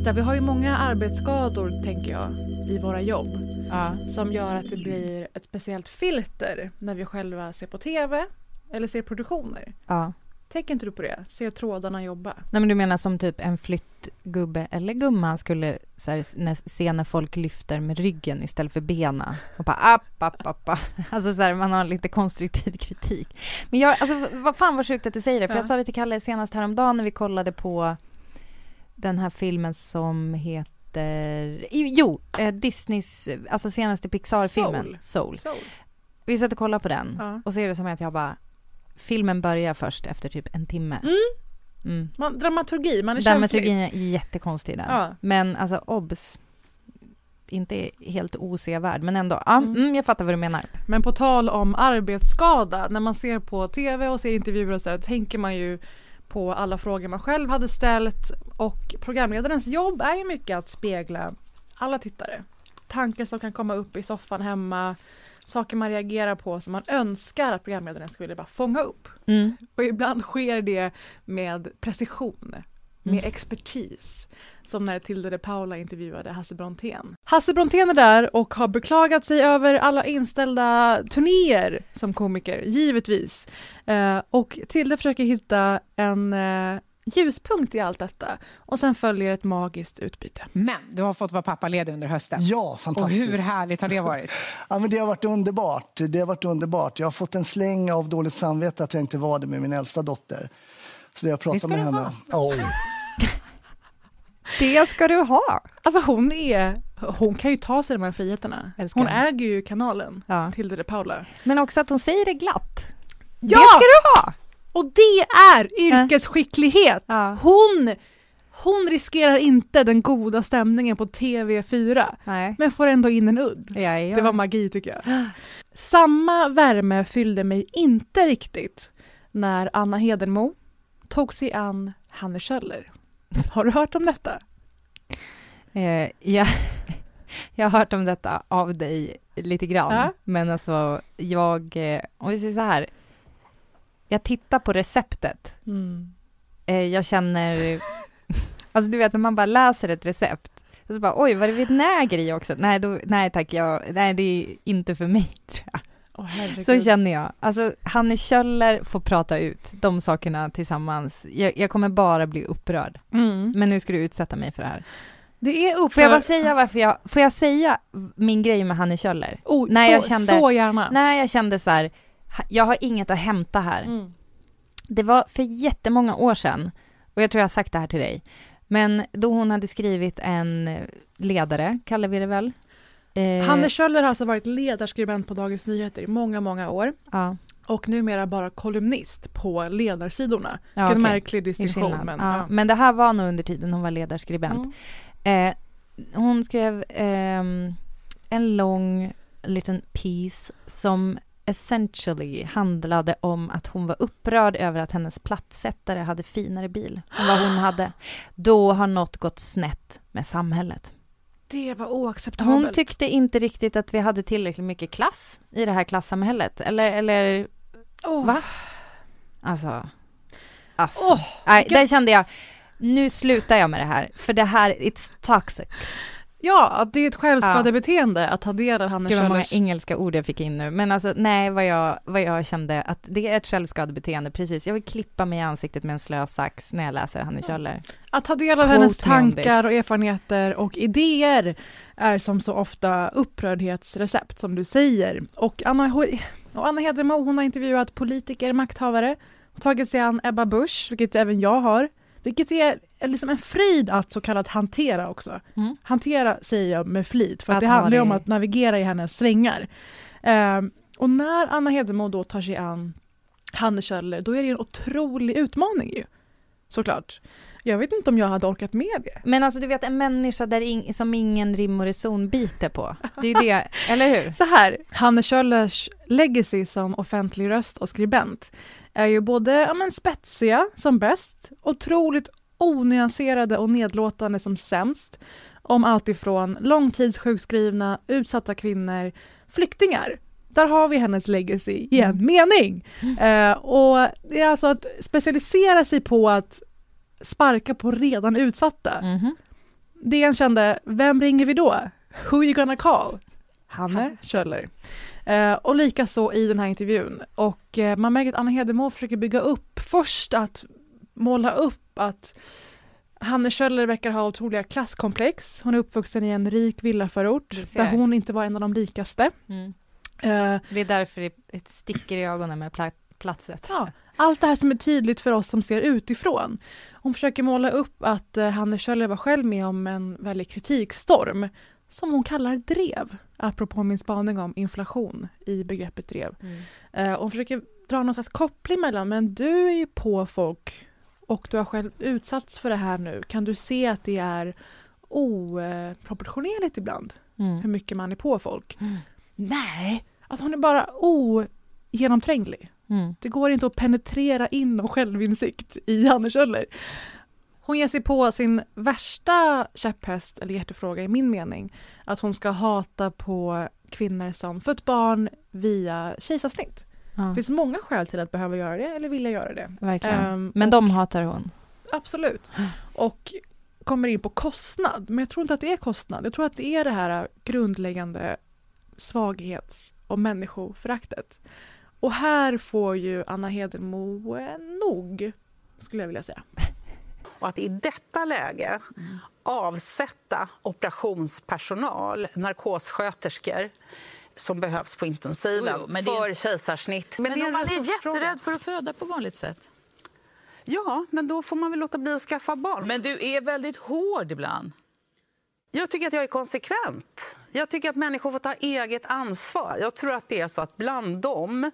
Britta, vi har ju många arbetsskador, tänker jag, i våra jobb. Ja. Som gör att det blir ett speciellt filter när vi själva ser på TV eller ser produktioner. ja. Tänker inte du på det? Ser trådarna jobba? Nej, men du menar som typ en flyttgubbe eller gumma skulle så här, när, se när folk lyfter med ryggen istället för bena och bara app, app, app, app. Alltså så här, man har lite konstruktiv kritik. Men jag, alltså vad fan vad sjukt att du säger det, för Ja. jag sa det till Kalle senast häromdagen när vi kollade på den här filmen som heter, jo, eh, Disneys, alltså senaste Pixar-filmen, Soul. Soul. Så. Vi satt och kollade på den Ja. och så är det som att jag bara, filmen börjar först efter typ en timme. Mm. Mm. Man, dramaturgi, man är känslig. Dramaturgin är jättekonstig där. Ja. Men alltså obs, inte helt osevärd, men ändå. Ja, Mm. mm. jag fattar vad du menar. Men på tal om arbetsskada, när man ser på TV och ser intervjuer och sådär, tänker man ju på alla frågor man själv hade ställt och programledarens jobb är ju mycket att spegla alla tittare. Tankar som kan komma upp i soffan hemma, saker man reagerar på som man önskar att programledaren skulle bara fånga upp. Mm. Och ibland sker det med precision, med Mm. expertis. Som när Tilde de Paula intervjuade Hasse Brontén. Hasse Brontén är där och har beklagat sig över alla inställda turnéer som komiker, givetvis. Eh, och Tilde försöker hitta en eh, ljuspunkt i allt detta. Och sen följer ett magiskt utbyte. Men du har fått vara pappaledig under hösten. Ja, Och fantastiskt. hur härligt har det varit? Ja, men det har varit underbart. Det har varit underbart. Jag har fått en släng av dåligt samvete att jag inte var det med min äldsta dotter. Så det jag Det ska med du henne. Ja. Det ska du ha! Alltså hon är, hon kan ju ta sig de här friheterna. Älskar Hon äger ju kanalen, Ja. Tilde de Paula. Men också att hon säger det glatt. Ja! Det ska du ha! Och det är yrkesskicklighet! Ja. Hon, hon riskerar inte den goda stämningen på TV4, Nej. men får ändå in en udd. Ja, ja. Det var magi tycker jag. Samma värme fyllde mig inte riktigt när Anna Hedenmo tog sig an Hanne Kjöller. Har du hört om detta? Eh, ja. Jag har hört om detta av dig lite grann. Ja. Men alltså, jag... eh, Om vi säger så här. Jag tittar på receptet. Eh, jag känner... Alltså du vet när man bara läser ett recept. Och så bara, oj, var det vinäger i också? Nej, då, nej tack, jag, nej det är inte för mig tror jag. Herregud. Så känner jag. Alltså, Hanne Kjöller får prata ut de sakerna tillsammans. Jag, jag kommer bara bli upprörd. Mm. Men nu ska du utsätta mig för det här. Det är upp Får jag bara säga varför jag, får jag säga min grej med Hanne Kjöller? oh, när så, jag kände- så gärna. När jag kände så här, jag har inget att hämta här. Mm. Det var för jättemånga år sedan, och jag tror jag har sagt det här till dig, men då hon hade skrivit en ledare, kallar vi det väl? Eh, Hanne Kjöller har alltså varit ledarskribent på Dagens Nyheter i många, många år. ja, Och numera bara kolumnist på ledarsidorna. ja, okej. märklig distinktion. Men, ja. ja. men det här var nog under tiden hon var ledarskribent. Mm. Eh, hon skrev ehm, en lång liten piece som essentially handlade om att hon var upprörd över att hennes plattsättare hade finare bil än vad hon hade. Då har något gått snett med samhället. Det var oacceptabelt. Hon tyckte inte riktigt att vi hade tillräckligt mycket klass i det här klassamhället. Eller, eller Åh. va? Alltså. Alltså. Åh, Nej, vilken- där kände jag, nu slutar jag med det här. För det här, it's toxic. Ja, att det är ett självskadebeteende att ta del av Hanne Gud vad många Kjöllers... engelska ord jag fick in nu. Men alltså nej, vad jag, vad jag kände att det är ett självskadebeteende, precis. Jag vill klippa mig i ansiktet med en slö sax när jag läser Hanne Kjöller. Att ta del av Quote hennes tankar och erfarenheter och idéer är som så ofta upprördhetsrecept som du säger. Och Anna, och Anna Hedemo hon har intervjuat politiker, makthavare, och tagit sig an Ebba Busch, vilket även jag har. Vilket är liksom en frid att så kallat hantera också. Mm. Hantera säger jag med flit, för att, Att det ha handlar ju om att navigera i hennes svängar. Ehm, och när Anna Hedemo då tar sig an Hanne Kjöller, då är det en otrolig utmaning ju. Såklart. Jag vet inte om jag hade orkat med det. Men alltså du vet en människa där ing, som ingen rim och reson biter på. Det är det, eller hur? Så här, Hanne Kjöllers legacy som offentlig röst och skribent är ju både ja, men spetsiga som bäst, otroligt onyanserade och nedlåtande som sämst om allt ifrån långtidssjukskrivna, utsatta kvinnor, flyktingar. Där har vi hennes legacy i en mening. Eh, och det är alltså att specialisera sig på att sparka på redan utsatta. Mhm. DN kände, vem ringer vi då? Who you gonna call? Hanne Kjöller. Eh, och likaså i den här intervjun. Och eh, man märker att Anna Hedemo försöker bygga upp, först att måla upp att Hanne Kjöller verkar ha otroliga klasskomplex. Hon är uppvuxen i en rik villaförort där hon inte var en av de rikaste. Mm. Eh, Det är därför det sticker i ögonen med pla- platset. Ja, allt det här som är tydligt för oss som ser utifrån. Hon försöker måla upp att eh, Hanne Kjöller var själv med om en väldig kritikstorm som hon kallar drev, apropå min spaning om inflation i begreppet drev. Mm. Eh, hon försöker dra någon slags koppling mellan, men du är ju på folk och du har själv utsatts för det här nu. Kan du se att det är oproportionerligt ibland, hur Mm. mycket man är på folk? Mm. Nej, alltså hon är bara ogenomtränglig. Mm. Det går inte att penetrera in och självinsikt i Hanne Kjöller. Hon ger sig på sin värsta käpphäst, eller hjärtefråga i min mening, att hon ska hata på kvinnor som fött barn via kejsarsnitt. Ja, Det finns många skäl till att behöva göra det eller vilja göra det. verkligen. Ehm, Men och- de hatar hon. Absolut. Och kommer in på kostnad, men jag tror inte att det är kostnad. Jag tror att det är det här grundläggande svaghets och människoföraktet. Och här får ju Anna Hedenmo nog, skulle jag vilja säga. Och att i detta läge avsätta operationspersonal, narkossköterskor som behövs på intensiven Jo, jo, men det för kejsarsnitt. Men, det om man är jätterädd för att föda på vanligt sätt. Ja, men då får man väl låta bli att skaffa barn. Men du är väldigt hård ibland. Jag tycker att jag är konsekvent. Jag tycker att människor får ta eget ansvar. Jag tror att det är så att bland dem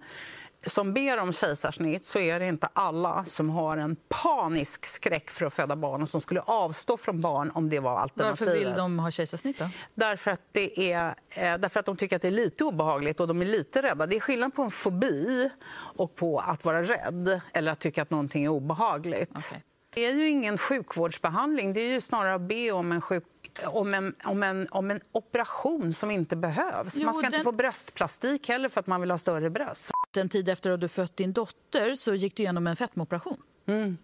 som ber om kejsarsnitt så är det inte alla som har en panisk skräck för att föda barn och som skulle avstå från barn om det var alternativet. Varför vill de ha kejsarsnitt då? Därför att, det är, eh, därför att de tycker att det är lite obehagligt och de är lite rädda. Det är skillnad på en fobi och på att vara rädd eller att tycka att någonting är obehagligt. Okej. Det är ju ingen sjukvårdsbehandling, det är ju snarare att be om en, sjuk, om en, om en, om en operation som inte behövs. Jo, man ska inte den- få bröstplastik heller för att man vill ha större bröst. En tid efter att du fött din dotter så gick du igenom en fetmaoperation. Mm.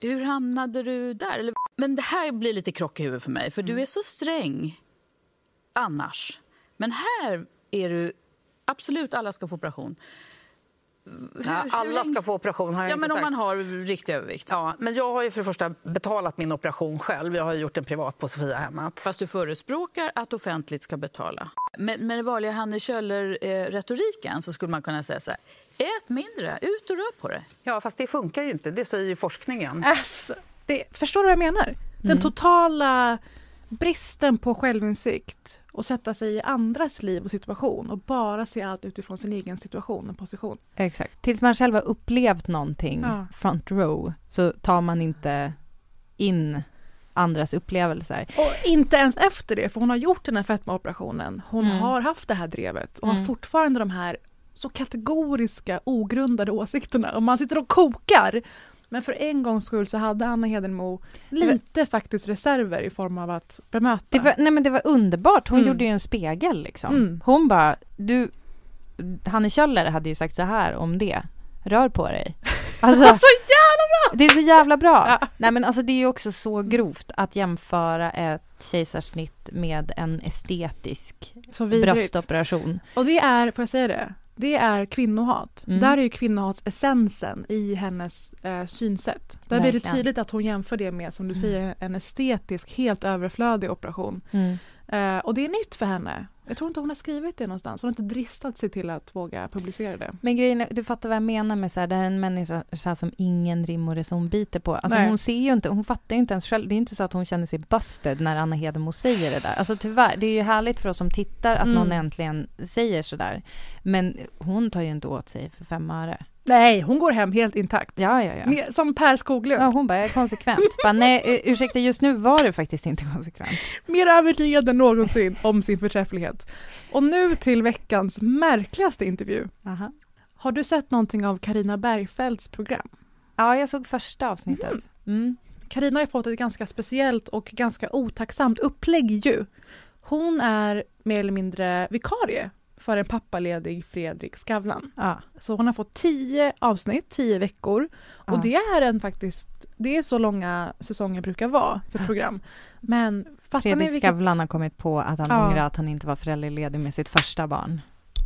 Hur hamnade du där? Men det här blir lite krock i huvudet för mig, för Mm. du är så sträng annars. Men här är du... Absolut, alla ska få operation. Ja, alla ska få operation har jag Ja, inte men om sagt. man har riktig övervikt. Ja, men jag har ju för det första betalat min operation själv. Jag har gjort den privat på Sofiahemmet. Fast du förespråkar att offentligt ska betala. Med, med den vanliga Hanne Kjöller-retoriken så skulle man kunna säga så här. Ät mindre, ut och rör på dig. Ja, fast det funkar ju inte. Det säger ju forskningen. Alltså, det, förstår du vad jag menar? Den totala bristen på självinsikt och sätta sig i andras liv och situation och bara se allt utifrån sin egen situation och position. Exakt. Tills man själv har upplevt någonting Ja. front row så tar man inte in andras upplevelser. Och inte ens efter det, för hon har gjort den här fetmaoperationen. Hon Mm. har haft det här drevet och har Mm. fortfarande de här så kategoriska, ogrundade åsikterna. Och man sitter och kokar Men för en gångs skull så hade Anna Hedenmo lite faktiskt reserver i form av att bemöta. Det var, nej men det var underbart, hon Mm. gjorde ju en spegel liksom. Mm. Hon bara, du, Hanne Kjöller hade ju sagt så här om det, rör på dig. Alltså, så jävla bra! det är så jävla bra. Ja. Nej men alltså det är ju också så grovt att jämföra ett kejsarsnitt med en estetisk bröstoperation. Och det är, får jag säga det? Det är kvinnohat. Mm. Där är ju kvinnohatsessensen i hennes eh, synsätt. Där blir det Verkligen. tydligt att hon jämför det med, som du Mm. säger, en estetisk, helt överflödig operation. Mm. Eh, och det är nytt för henne. Jag tror inte hon har skrivit det någonstans. Hon har inte dristat sig till att våga publicera det. Men grejen är, du fattar vad jag menar med så här, det här är en människa som ingen rim och reson biter på. Alltså Nej. hon ser ju inte, hon fattar ju inte ens själv. Det är inte så att hon känner sig busted när Anna Hedemo säger det där. Alltså tyvärr, det är ju härligt för oss som tittar att Mm. någon äntligen säger så där. Men hon tar ju inte åt sig för fem öre. Nej, hon går hem helt intakt. Ja, ja, ja. Med- Som Per Skoglund. Ja, hon bara, jag är konsekvent. bara, nej, ursäkta, just nu var du faktiskt inte konsekvent. Mer övertygad än någonsin om sin förträfflighet. Och nu till veckans märkligaste intervju. Aha. Har du sett någonting av Karina Bergfeldts program? Ja, jag såg första avsnittet. Mm. Karina har fått ett ganska speciellt och ganska otacksamt upplägg ju. Hon är mer eller mindre vikarie för en pappaledig Fredrik Skavlan. Ja. Så hon har fått tio avsnitt, tio veckor. Och Ja. det är en faktiskt, det är så långa säsonger brukar vara för program. Men fattar ni Fredrik vilket... Skavlan har kommit på att han Ja. ångrar att han inte var föräldraledig med sitt första barn.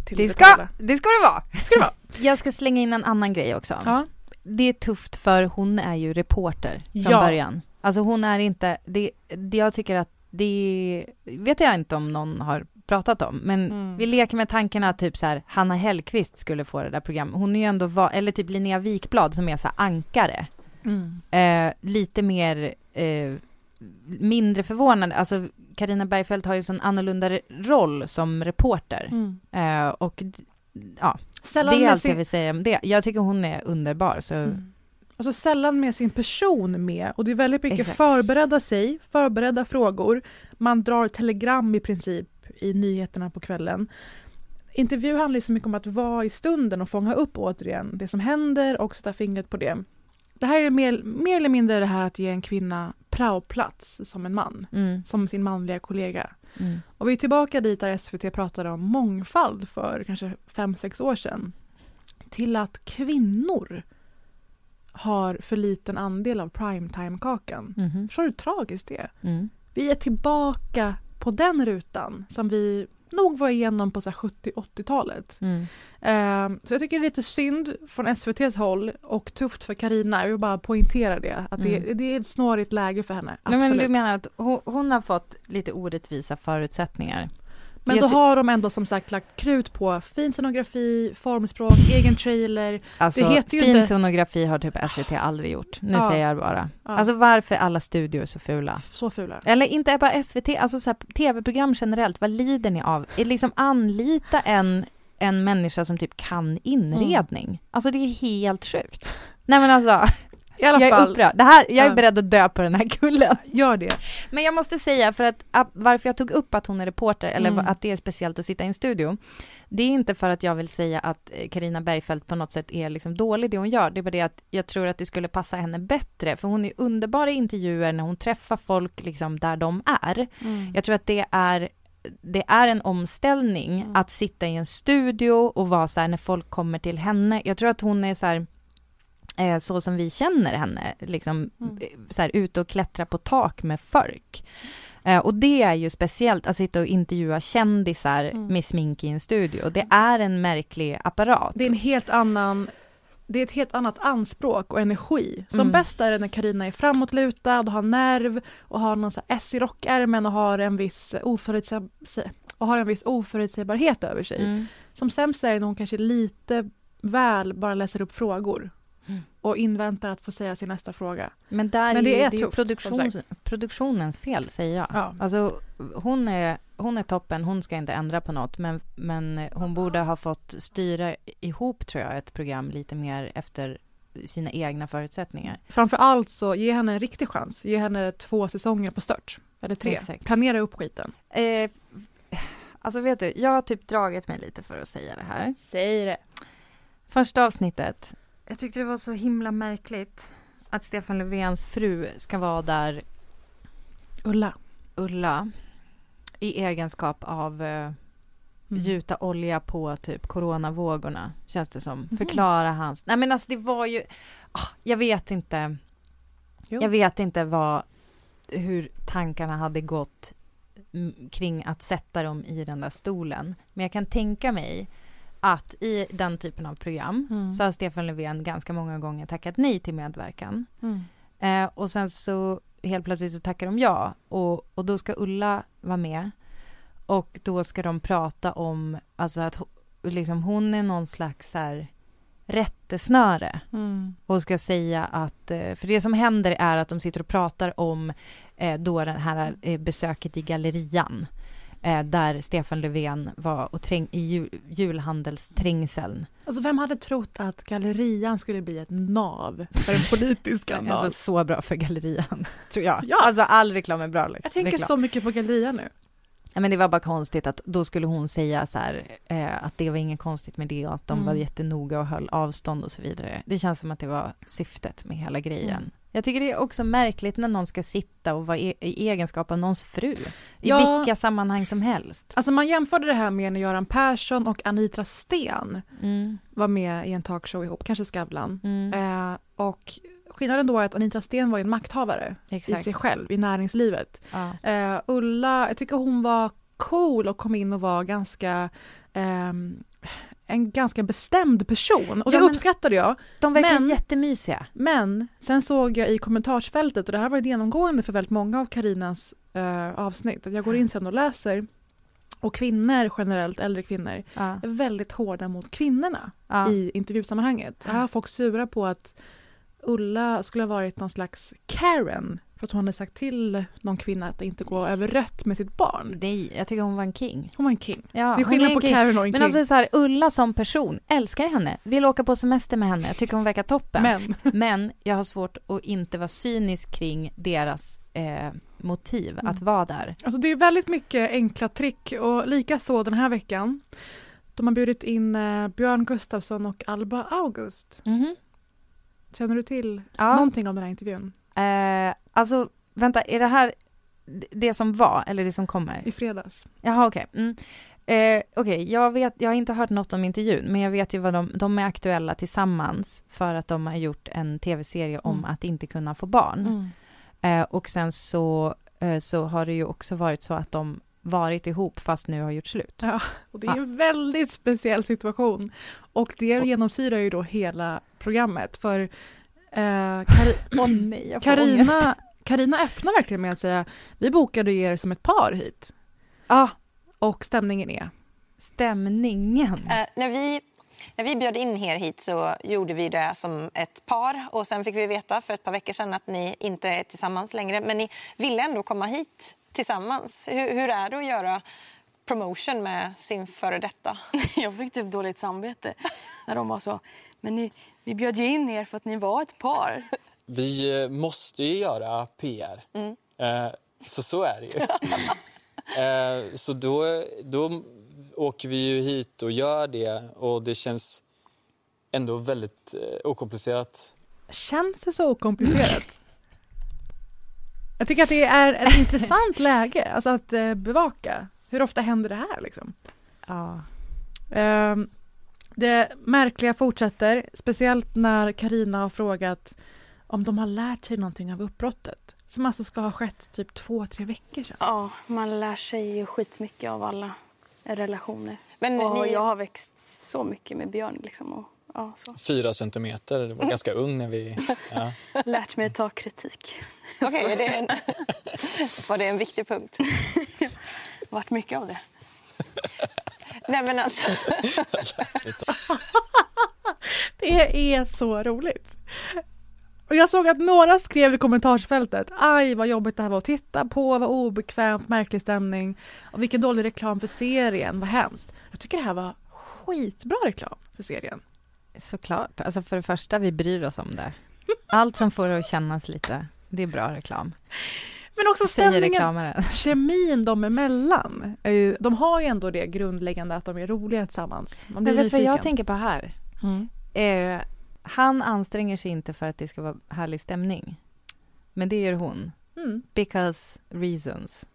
till Det ska, det ska det vara! ska det vara. Jag ska slänga in en annan grej också. Ja. Det är tufft för hon är ju reporter från Ja. början. Alltså hon är inte, det, det jag tycker att det vet jag inte om någon har pratat om, men Mm. vi leker med tanken att typ så här Hanna Hellquist skulle få det där programmet. Hon är ju ändå, va, eller typ Linnea Wikblad som är så ankare. Mm. Eh, lite mer, eh, mindre förvånande, alltså Karina Bergfeldt har ju sån annorlunda roll som reporter. Mm. Eh, och ja, Sällan det är allt jag sin... vill säga om det. Jag tycker hon är underbar, så Mm. Alltså sällan med sin person med. Och det är väldigt mycket Exakt. förberedda sig, förberedda frågor. Man drar telegram i princip i nyheterna på kvällen. Intervju handlar så mycket om att vara i stunden och fånga upp återigen det som händer och sätta fingret på det. Det här är mer, mer eller mindre det här att ge en kvinna praoplats som en man, mm, som sin manliga kollega. mm. Och vi är tillbaka dit där SVT pratade om mångfald för kanske fem sex år sedan. Till att kvinnor har för liten andel av primetime-kakan. Mhm. Förstår du hur tragiskt det är? Mm. Vi är tillbaka på den rutan som vi nog var igenom på så här 70-80-talet. Mm. Eh, så jag tycker det är lite synd från SVTs håll och tufft för Karina. Jag vill bara poängtera det. Att det, Mm. det är ett snårigt läge för henne. Nej, Absolut. men du menar att hon, hon har fått lite orättvisa förutsättningar? Men då har de ändå som sagt lagt krut på fin scenografi, formspråk, egen trailer. Alltså, Det heter ju fin inte- sonografi har typ SVT aldrig gjort. Nu Ja. säger jag bara. Ja. Alltså varför är alla studior så fula? Så fula. Eller inte bara SVT, alltså så här, tv-program generellt, vad lider ni av? Är liksom anlita en, en människa som typ kan inredning. Mm. Alltså det är helt sjukt. Nej men alltså, I alla jag är fall, upprörd. Det här, jag är beredd att dö på den här kullen. gör det. Men jag måste säga, för att att- varför jag tog upp att hon är reporter, eller Mm. att det är speciellt att sitta i en studio, det är inte för att jag vill säga att Karina Bergfeldt på något sätt är liksom dålig det hon gör, det är bara det att jag tror att det skulle passa henne bättre, för hon är underbar i intervjuer när hon träffar folk liksom där de är. Jag tror att det är det är en omställning Mm. att sitta i en studio och vara så här när folk kommer till henne. Jag tror att hon är så här, eh, så som vi känner henne, liksom Mm. eh, så här ute och klättra på tak med folk. Eh, och det är ju speciellt att sitta och intervjua kändisar Mm. med smink i en studio. Det är en märklig apparat. Det är en helt annan det är ett helt annat anspråk och energi. Som Mm. bäst är det när Karina är framåtlutad har nerv och har någon så S i rockärmen och har en viss oförutsäg och har en viss oförutsägbarhet över sig. Mm. Som sämst är det när hon kanske lite väl bara läser upp frågor. Och inväntar att få säga sin nästa fråga. Men där Men det är, är det ju tufft, sagt. produktionens fel, säger jag. Ja. Alltså, hon är, hon är toppen, hon ska inte ändra på något, men, men hon borde ha fått styra ihop, tror jag, ett program lite mer efter sina egna förutsättningar. Framför allt så ge henne en riktig chans. Ge henne två säsonger på stört. Eller tre. Exakt. Planera upp skiten. Eh, alltså, vet du, jag har typ dragit mig lite för att säga det här. Säg det. Första avsnittet, jag tyckte det var så himla märkligt att Stefan Löfvens fru ska vara där, Ulla. Ulla, i egenskap av eh, Mm. gjuta olja på typ coronavågorna, känns det som. Mhm. Förklara hans... Nej men alltså det var ju... ah, jag vet inte. Jo. Jag vet inte vad, hur tankarna hade gått mm, kring att sätta dem i den där stolen. Men jag kan tänka mig att i den typen av program Mm. så har Stefan Löfven ganska många gånger tackat nej till medverkan. Mm. Eh, och sen så helt plötsligt så tackar de ja och, och då ska Ulla vara med. Och då ska de prata om, alltså att liksom hon är någon slags här rättesnöre Mm. och ska säga att, eh, för det som händer är att de sitter och pratar om eh, då den här eh, besöket i gallerian eh, där Stefan Löfven var och träng, i jul, julhandelsträngseln. Alltså vem hade trott att gallerian skulle bli ett nav för en politisk skandal? Alltså så bra för gallerian, tror jag. Ja. Alltså all reklam är bra. jag tänker reklam. så mycket på gallerian nu. Ja, men det var bara konstigt att då skulle hon säga så här eh, att det var inget konstigt med det och att de Mm. var jättenoga och höll avstånd och så vidare. Det känns som att det var syftet med hela grejen. Mm. Jag tycker det är också märkligt när någon ska sitta och vara e- i egenskap av någons fru. I Ja. vilka sammanhang som helst. Alltså man jämförde det här med när Göran Persson och Anitra Sten Mm. var med i en talkshow ihop, kanske Skavlan. Mm. Eh, och skillnaden då är att Anitra Sten var en makthavare Exakt. i sig själv, i näringslivet. Ja. Eh, Ulla, jag tycker hon var cool och kom in och var ganska ehm, en ganska bestämd person och det Ja, uppskattade jag. De verkar Men- jättemysiga. Men sen såg jag i kommentarsfältet, och det här har varit genomgående för väldigt många av Karinas eh, avsnitt, att jag går in sen och läser och kvinnor generellt, äldre kvinnor, Ja. är väldigt hårda mot kvinnorna Ja. i intervjusammanhanget. Här har folk sura på att Ulla skulle ha varit någon slags Karen för att hon hade sagt till någon kvinna att inte gå över rött med sitt barn. Nej, jag tycker hon var en king. Hon var en king. Ja, det är skillnad en på. Karen och en Men king. alltså så här, Ulla som person, älskar henne, vill åka på semester med henne, tycker hon verkar toppen. Men Men jag har svårt att inte vara cynisk kring deras eh, motiv att vara där. Alltså det är väldigt mycket enkla trick och lika så den här veckan. De har bjudit in eh, Björn Gustafsson och Alba August. Mhm. Känner du till Ja. någonting om den här intervjun? Eh, alltså, vänta, är det här det som var eller det som kommer? I fredags. Jaha, okej. Mm. Eh, okej, jag, vet, jag har inte hört något om intervjun, men jag vet ju vad de, de är aktuella tillsammans för att de har gjort en tv-serie om Mm. att inte kunna få barn. Eh, och sen så, eh, så har det ju också varit så att de varit ihop fast nu har gjort slut. Ja, och det är ju en väldigt speciell situation. Och det genomsyrar ju då hela programmet. För eh, Kari- Åh nej, jag Karina, Karina öppnar verkligen med att säga vi bokade er som ett par hit. Ah, Och stämningen är stämningen. Eh, när, vi, när vi bjöd in er hit så gjorde vi det som ett par och sen fick vi veta för ett par veckor sedan att ni inte är tillsammans längre men ni ville ändå komma hit tillsammans. Hur, hur är det att göra promotion med sin före detta? Jag fick typ dåligt samvete när de var så. Men ni, vi bjöd ju in er för att ni var ett par. Vi eh, måste ju göra PR. Mm. Eh, så så är det ju. eh, så då, då åker vi ju hit och gör det och det känns ändå väldigt eh, okomplicerat. Känns det så okomplicerat? Jag tycker att det är ett intressant läge alltså att eh, bevaka. Hur ofta händer det här liksom? Ja. Ehm, det märkliga fortsätter, speciellt när Karina har frågat om de har lärt sig någonting av uppbrottet. Som alltså ska ha skett typ två, tre veckor sedan. Ja, man lär sig ju skitmycket av alla relationer. Men och ni- jag har växt så mycket med Björn liksom. Och, ja, så. Fyra centimeter, det var ganska ung när vi... Ja. Lärt mig att ta kritik. Okej, det en, var det en viktig punkt? Vart mycket av det. Nej men alltså, Det är så roligt. Och jag såg att några skrev i kommentarsfältet Aj vad jobbigt det här var att titta på, vad obekvämt, märklig stämning och vilken dålig reklam för serien, vad hemskt. Jag tycker det här var skitbra reklam för serien. Såklart. Alltså för det första, vi bryr oss om det. Allt som får det att kännas lite, det är bra reklam. Men också stämningen, kemin dem emellan. Är ju, de har ju ändå det grundläggande att de är roliga tillsammans. Man blir Men vet du vad jag tänker på här? Mm. Eh, han anstränger sig inte för att det ska vara härlig stämning. Men det gör hon. Mm. Because reasons.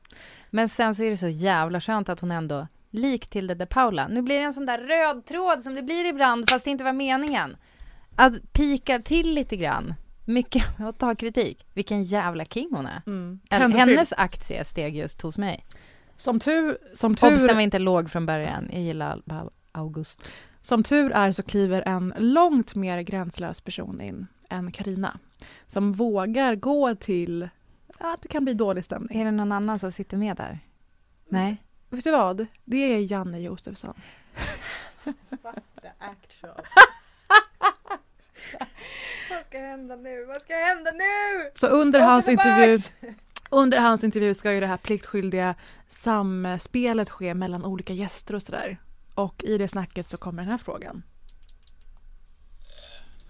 Men sen så är det så jävla skönt att hon ändå, lik Tilde de Paula, nu blir det en sån där röd tråd som det blir ibland fast det inte var meningen. Att pika till lite grann. Mycket att ta kritik. Vilken jävla king hon är. Mm. Hennes aktie steg just hos mig. Som tur, som Obs, den tur, var inte låg från början. Jag gillar August. som tur är så kliver en långt mer gränslös person in än Karina som vågar gå till att det kan bli dålig stämning. Är det någon annan som sitter med där? Nej. Vet du vad? Det är Janne Josefsson. Vad ska hända nu? Vad ska hända nu? Så under Åh, hans intervju under hans intervju ska ju det här pliktskyldiga samspelet ske mellan olika gäster och sådär. Och i det snacket så kommer den här frågan.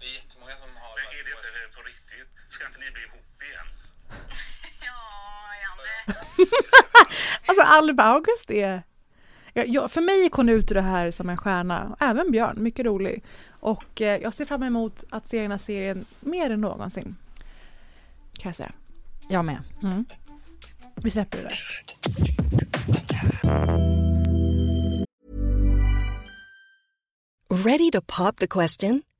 Det är jättemånga som har... Men är det inte på riktigt? Ska inte ni bli ihop igen? Alltså Alba August är... Ja, för mig gick hon ut ur det här som en stjärna. Även Björn, mycket rolig. Och eh, jag ser fram emot att se den här serien mer än någonsin. Kan jag säga. Jag med. Mm. Vi släpper det där. Ready to pop the question?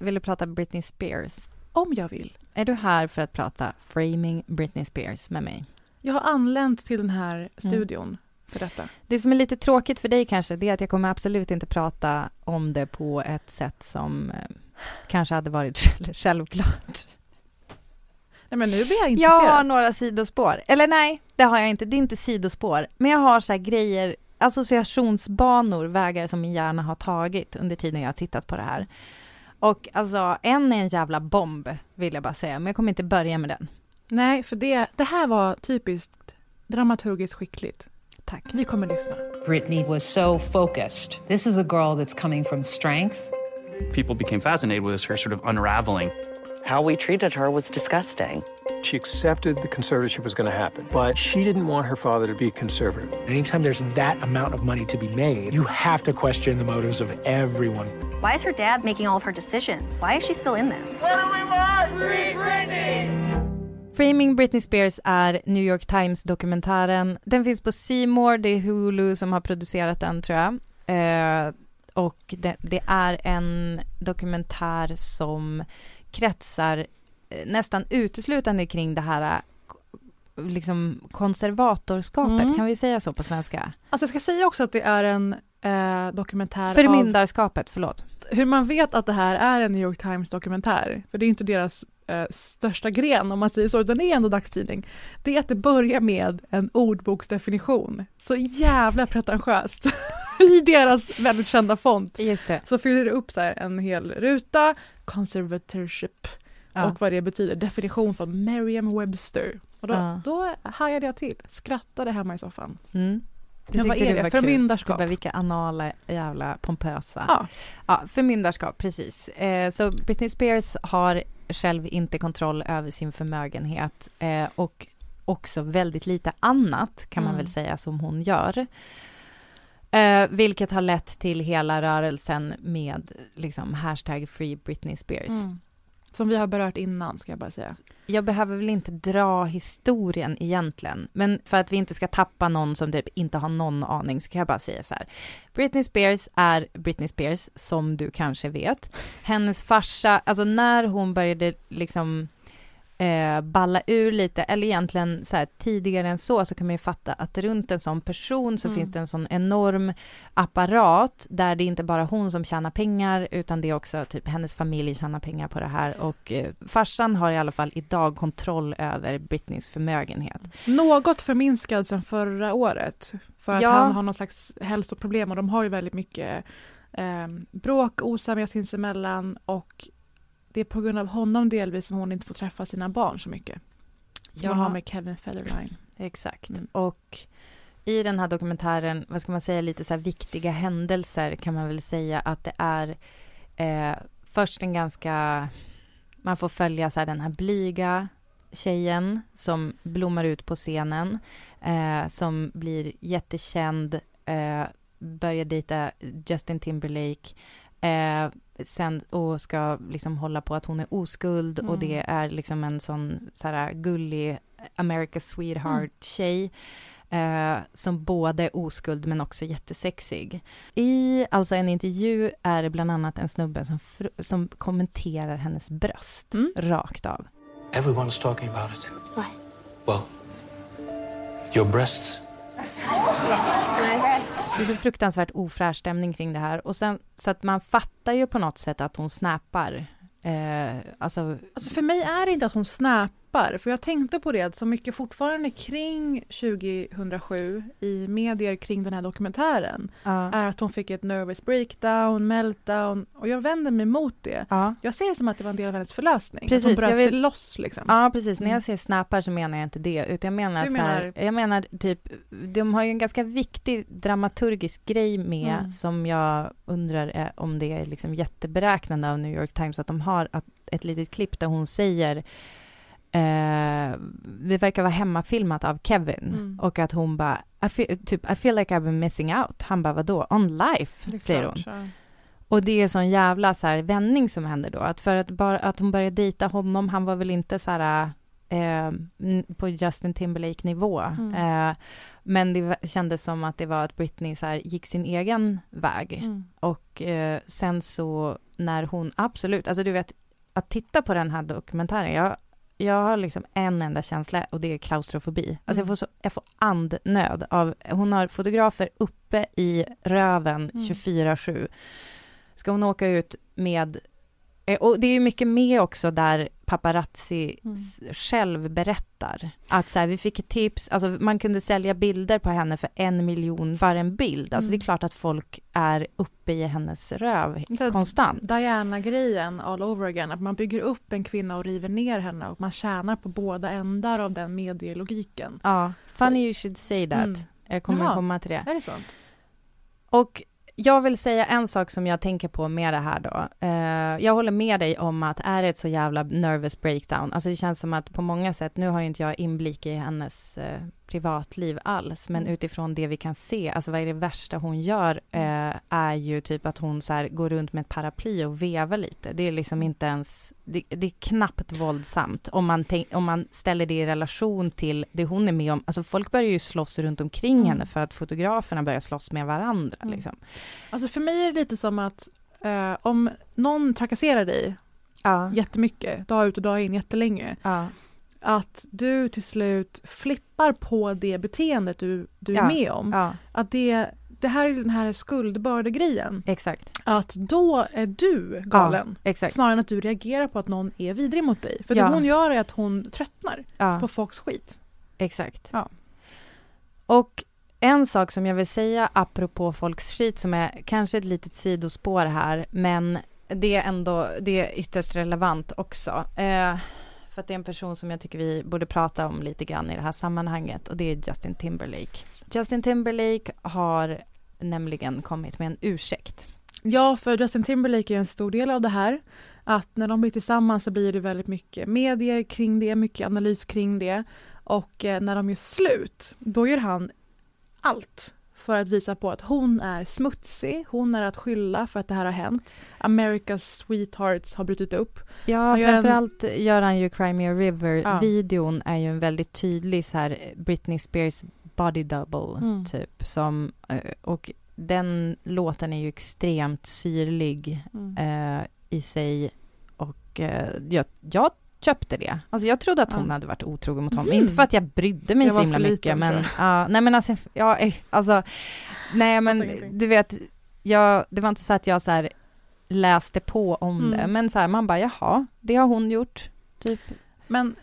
Vill du prata Britney Spears? Om jag vill. Är du här för att prata Framing Britney Spears med mig? Jag har anlänt till den här studion för detta. Det som är lite tråkigt för dig kanske, det är att jag kommer absolut inte prata om det på ett sätt som eh, kanske hade varit själv- självklart. Nej men nu blir jag Jag intresserad. har några sidospår. Eller nej, det har jag inte. Det är inte sidospår. Men jag har så här grejer, associationsbanor, vägar som min hjärna har tagit under tiden jag har tittat på det här. Och alltså, en är en jävla bomb, vill jag bara säga. Men jag kommer inte börja med den. Nej, för det, det här var typiskt dramaturgiskt skickligt. Tack. Vi kommer lyssna. Brittany was so focused. This is a girl that's coming from strength. People became fascinated with her sort of unraveling. How we treated her was disgusting. She accepted the conservatorship was going to happen, but she didn't want her father to be a conservative. Anytime there's that amount of money to be made, you have to question the motives of everyone. Why is her dad making all of her decisions? Why is she still in this? What do we want? Free Britney! Framing Britney Spears är New York Times-dokumentären. Den finns på C More, det är Hulu som har producerat den tror jag. Eh, och det, det är en dokumentär som kretsar nästan uteslutande kring det här eh, liksom konservatorskapet, Mm. kan vi säga så på svenska? Alltså jag ska säga också att det är en eh, dokumentär Förmyndarskapet, förlåt. av hur man vet att det här är en New York Times dokumentär. För det är inte deras eh, största gren om man säger så, utan det är ändå dagstidning. Det är att det börjar med en ordboksdefinition. Så jävla pretentiöst. I deras väldigt kända font. Just det. Så fyller det upp så en hel ruta, conservatorship Ja. och vad det betyder. Definition från Merriam-Webster. Och då, Ja. då hajade jag till, skrattade hemma i soffan. Mm. Men vad är det? Förmyndarskap. Bara, vilka anala jävla pompösa. Ja. ja förmyndarskap, precis. Eh, så Britney Spears har själv inte kontroll över sin förmögenhet eh, och också väldigt lite annat kan man Mm. väl säga som hon gör. Eh, vilket har lett till hela rörelsen med liksom hashtag Free Britney Spears. Mm. Som vi har berört innan, ska jag bara säga. Jag behöver väl inte dra historien egentligen, men för att vi inte ska tappa någon som typ inte har någon aning så kan jag bara säga så här. Britney Spears är Britney Spears, som du kanske vet. Hennes farsa, alltså när hon började liksom eh, balla ur lite, eller egentligen så här, tidigare än så, så kan man ju fatta att runt en sån person så Mm. finns det en sån enorm apparat där det inte bara hon som tjänar pengar, utan det är också typ hennes familj tjänar pengar på det här och eh, farsan har i alla fall idag kontroll över Britneys förmögenhet. Något förminskad sen förra året. För att Ja. han har någon slags hälsoproblem och de har ju väldigt mycket eh, bråk, osämja sinsemellan och det är på grund av honom delvis som hon inte får träffa sina barn så mycket. Som Ja. hon har med Kevin Federline. Exakt. Mm. Och i den här dokumentären, vad ska man säga, lite så här viktiga händelser kan man väl säga att det är eh, först en ganska, man får följa så här den här blyga tjejen som blommar ut på scenen, eh, som blir jättekänd, eh, börjar dejta Justin Timberlake, eh, sen och ska liksom hålla på att hon är oskuld och Mm. det är liksom en sån så här gullig America's sweetheart-tjej. Eh, som både är oskuld men också jättesexig. I alltså en intervju är det bland annat en snubbe som, fr- som kommenterar hennes bröst rakt av. Everyone's talking about it. Why? Well, your breasts. Det är så fruktansvärt ofräsch stämning kring det här. Och sen, så att man fattar ju på något sätt att hon snappar. Eh, alltså, Alltså för mig är det inte att hon snappar, för jag tänkte på det att så mycket fortfarande kring 2007 i medier kring den här dokumentären Ja. är att hon fick ett nervous breakdown, meltdown och jag vänder mig mot det. Ja. Jag ser det som att det var en del av hennes förlösning. Precis, att hon bröt jag vill- sig loss liksom. Ja, precis. När Mm. jag säger snappar så menar jag inte det, utan jag menar Du så här, menar- jag menar typ, de har ju en ganska viktig dramaturgisk grej med, Mm. som jag undrar är, om det är liksom jätteberäknande av New York Times, att de har att, ett litet klipp där hon säger eh, det verkar vara hemmafilmat av Kevin Mm. och att hon bara, I feel, typ, I feel like I've been missing out. Han bara, vadå? On life, Det säger klart, hon. ja. Och det är sån jävla så här vändning som händer då. Att för att, bara, att hon började dejta honom, han var väl inte så här eh, på Justin Timberlake-nivå. Mm. Eh, men det kändes som att det var att Britney så här gick sin egen väg. Mm. Och eh, sen så när hon, absolut, alltså du vet, att titta på den här dokumentären, jag, jag har liksom en enda känsla och det är klaustrofobi. Alltså jag, Mm. får så, jag får andnöd av, hon har fotografer uppe i röven Mm. 24-7. Ska hon åka ut med, och det är ju mycket med också där paparazzi Mm. själv berättar att så här, vi fick ett tips, alltså man kunde sälja bilder på henne för en miljon för en bild. Alltså Mm. det är klart att folk är uppe i hennes röv Så konstant. Diana-grejen all over again, att man bygger upp en kvinna och river ner henne och man tjänar på båda ändar av den medielogiken. Ja, funny you should say that. Mm. Jag kommer Jaha. komma till det. Är det sånt? Och jag vill säga en sak som jag tänker på med det här då. Uh, jag håller med dig om att är det ett så jävla nervous breakdown, alltså det känns som att på många sätt, nu har ju inte jag inblick i hennes uh, privatliv alls, men Mm. utifrån det vi kan se, alltså vad är det värsta hon gör, eh, är ju typ att hon så här går runt med ett paraply och vevar lite. Det är liksom inte ens, det, det är knappt våldsamt om man, tänk, om man ställer det i relation till det hon är med om. Alltså folk börjar ju slåss runt omkring Mm. henne för att fotograferna börjar slåss med varandra Mm. liksom. Alltså för mig är det lite som att eh, om någon trakasserar dig Ja. jättemycket, dag ut och dag in, jättelänge, Ja. Att du till slut flippar på det beteendet du, du är Ja. med om. Ja. Att det, det här är den här skuldbördegrejen. Exakt. Att då är du galen. Ja. Snarare än att du reagerar på att någon är vidrig mot dig. För det hon gör är att hon tröttnar på folks skit. Exakt. Och en sak som jag vill säga apropå folks skit som är kanske ett litet sidospår här, men det är ändå, det är ytterst relevant också. Eh, för att det är en person som jag tycker vi borde prata om lite grann i det här sammanhanget och det är Justin Timberlake. Justin Timberlake har nämligen kommit med en ursäkt. Ja, för Justin Timberlake är en stor del av det här. Att när de blir tillsammans så blir det väldigt mycket medier kring det, mycket analys kring det. Och eh, när de gör slut, då gör han allt för att visa på att hon är smutsig, hon är att skylla för att det här har hänt. America's Sweethearts har brutit upp. Ja, gör en- framförallt gör han ju Cry Me a Ja. River-videon är ju en väldigt tydlig så här Britney Spears body double, Mm. typ. Som, eh, och den låten är ju extremt syrlig Mm. eh, i sig. Och eh, jag, jag köpte det. Alltså jag trodde att hon Ja. hade varit otrogen mot honom. Mhm. Inte för att jag brydde mig Jag så himla mycket, men ja, nej men alltså, ja, eh, alltså, nej men du vet, jag, det var inte så att jag så här läste på om Mm. det, men så här, man bara jaha, det har hon gjort, typ. Men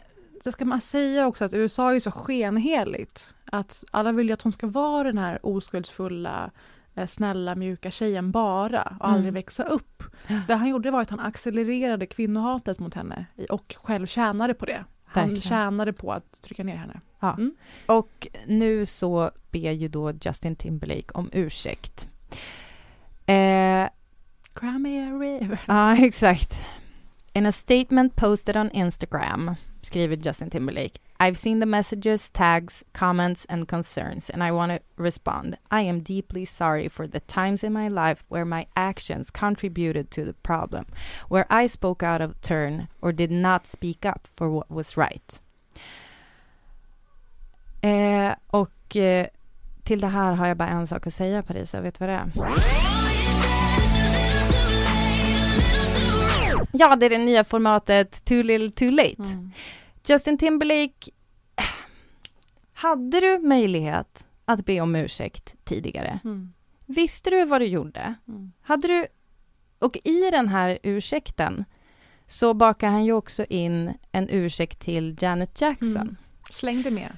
så ska man säga också att USA är så skenheligt. Att alla vill ju att hon ska vara den här oskuldsfulla, snälla, mjuka tjejen bara och aldrig Mm. växa upp. Så det han gjorde var att han accelererade kvinnohatet mot henne och själv tjänade på det. Han Verkligen. tjänade på att trycka ner henne. Ja. Mm. Och nu så ber ju då Justin Timberlake om ursäkt. Eh, Grammy River. Ja, exakt. In a statement posted on Instagram skriver Justin Timberlake I've seen the messages, tags, comments and concerns and I want to respond. I am deeply sorry for the times in my life where my actions contributed to the problem, where I spoke out of turn or did not speak up for what was right. Eh, och eh, till det här har jag bara en sak att säga Parisa, vet du vad det är? Ja, det är det nya formatet Too little too late. Mm. Justin Timberlake, hade du möjlighet att be om ursäkt tidigare? Mm. Visste du vad du gjorde? Mm. Hade du... Och i den här ursäkten så bakar han ju också in en ursäkt till Janet Jackson. Mm. Slängde med.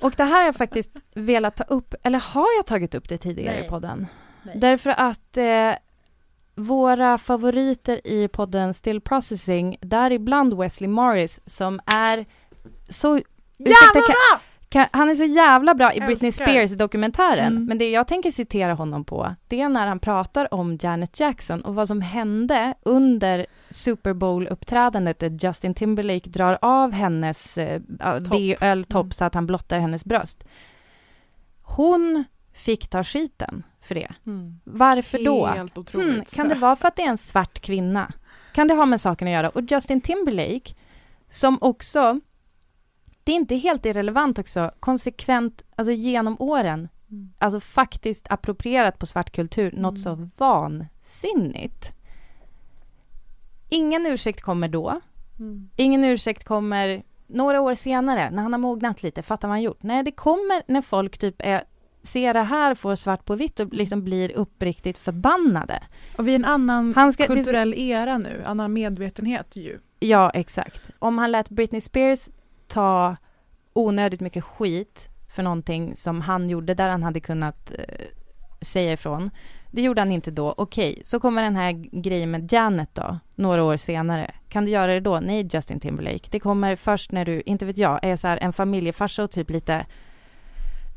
Och det här har jag faktiskt velat ta upp, eller har jag tagit upp det tidigare Nej. i podden? Nej. Därför att eh, våra favoriter i podden Still Processing, däribland Wesley Morris, som är så... kan, kan, han är så jävla bra i Britney Älskar. Spears-dokumentären. Mm. Men det jag tänker citera honom på, det är när han pratar om Janet Jackson och vad som hände under Super Bowl-uppträdandet där Justin Timberlake drar av hennes eh, BL-topp så att han blottar hennes bröst. Hon fick ta skiten för det. Mm. Varför då? Helt otroligt. Hmm, kan det vara för att det är en svart kvinna? Kan det ha med saken att göra? Och Justin Timberlake, som också, det är inte helt irrelevant också, konsekvent, alltså genom åren, Mm. alltså faktiskt approprierat på svart kultur, något så vansinnigt. Ingen ursäkt kommer då. Mm. Ingen ursäkt kommer några år senare, när han har mognat lite, fattar vad han gjort. Nej, det kommer när folk typ är, ser det här, får svart på vitt och liksom blir uppriktigt förbannade. Och vi är en annan Han ska- kulturell era nu, annan medvetenhet ju. Ja, exakt. Om han lät Britney Spears ta onödigt mycket skit för någonting som han gjorde där han hade kunnat eh, säga ifrån. Det gjorde han inte då. Okej, så kommer den här grejen med Janet då, några år senare. Kan du göra det då? Nej, Justin Timberlake. Det kommer först när du, inte vet jag, är så här en familjefarsa och typ lite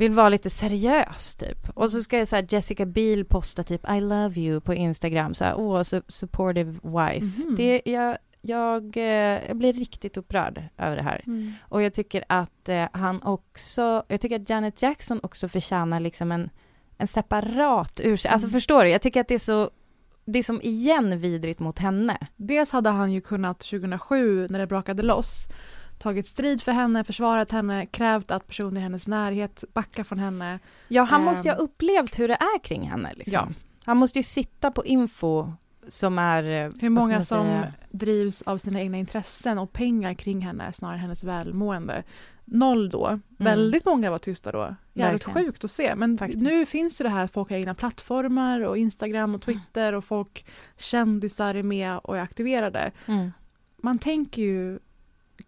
vill vara lite seriös typ. Och så ska jag så här, Jessica Biel posta typ I love you på Instagram så här, åh, su- supportive wife. Mhm. Det, jag, jag, eh, jag blir riktigt upprörd över det här. Mm. Och jag tycker att eh, han också, jag tycker att Janet Jackson också förtjänar liksom en, en separat ursäkt. Alltså Mm. förstår du? Jag tycker att det är så, det är som igen vidrigt mot henne. Dels hade han ju kunnat 2007 när det brakade loss tagit strid för henne, försvarat henne, krävt att personer i hennes närhet backar från henne. Ja, han Ehm, måste ju ha upplevt hur det är kring henne. Liksom. Ja. Han måste ju sitta på info som är... eh, Hur många som drivs av sina egna intressen och pengar kring henne snarare än hennes välmående. Noll då. Väldigt många var tysta då. Jävligt Verkligen. sjukt att se. Men Faktiskt. nu finns ju det här att folk har egna plattformar och Instagram och Twitter och folk, kändisar är med och är aktiverade. Mm. Man tänker ju,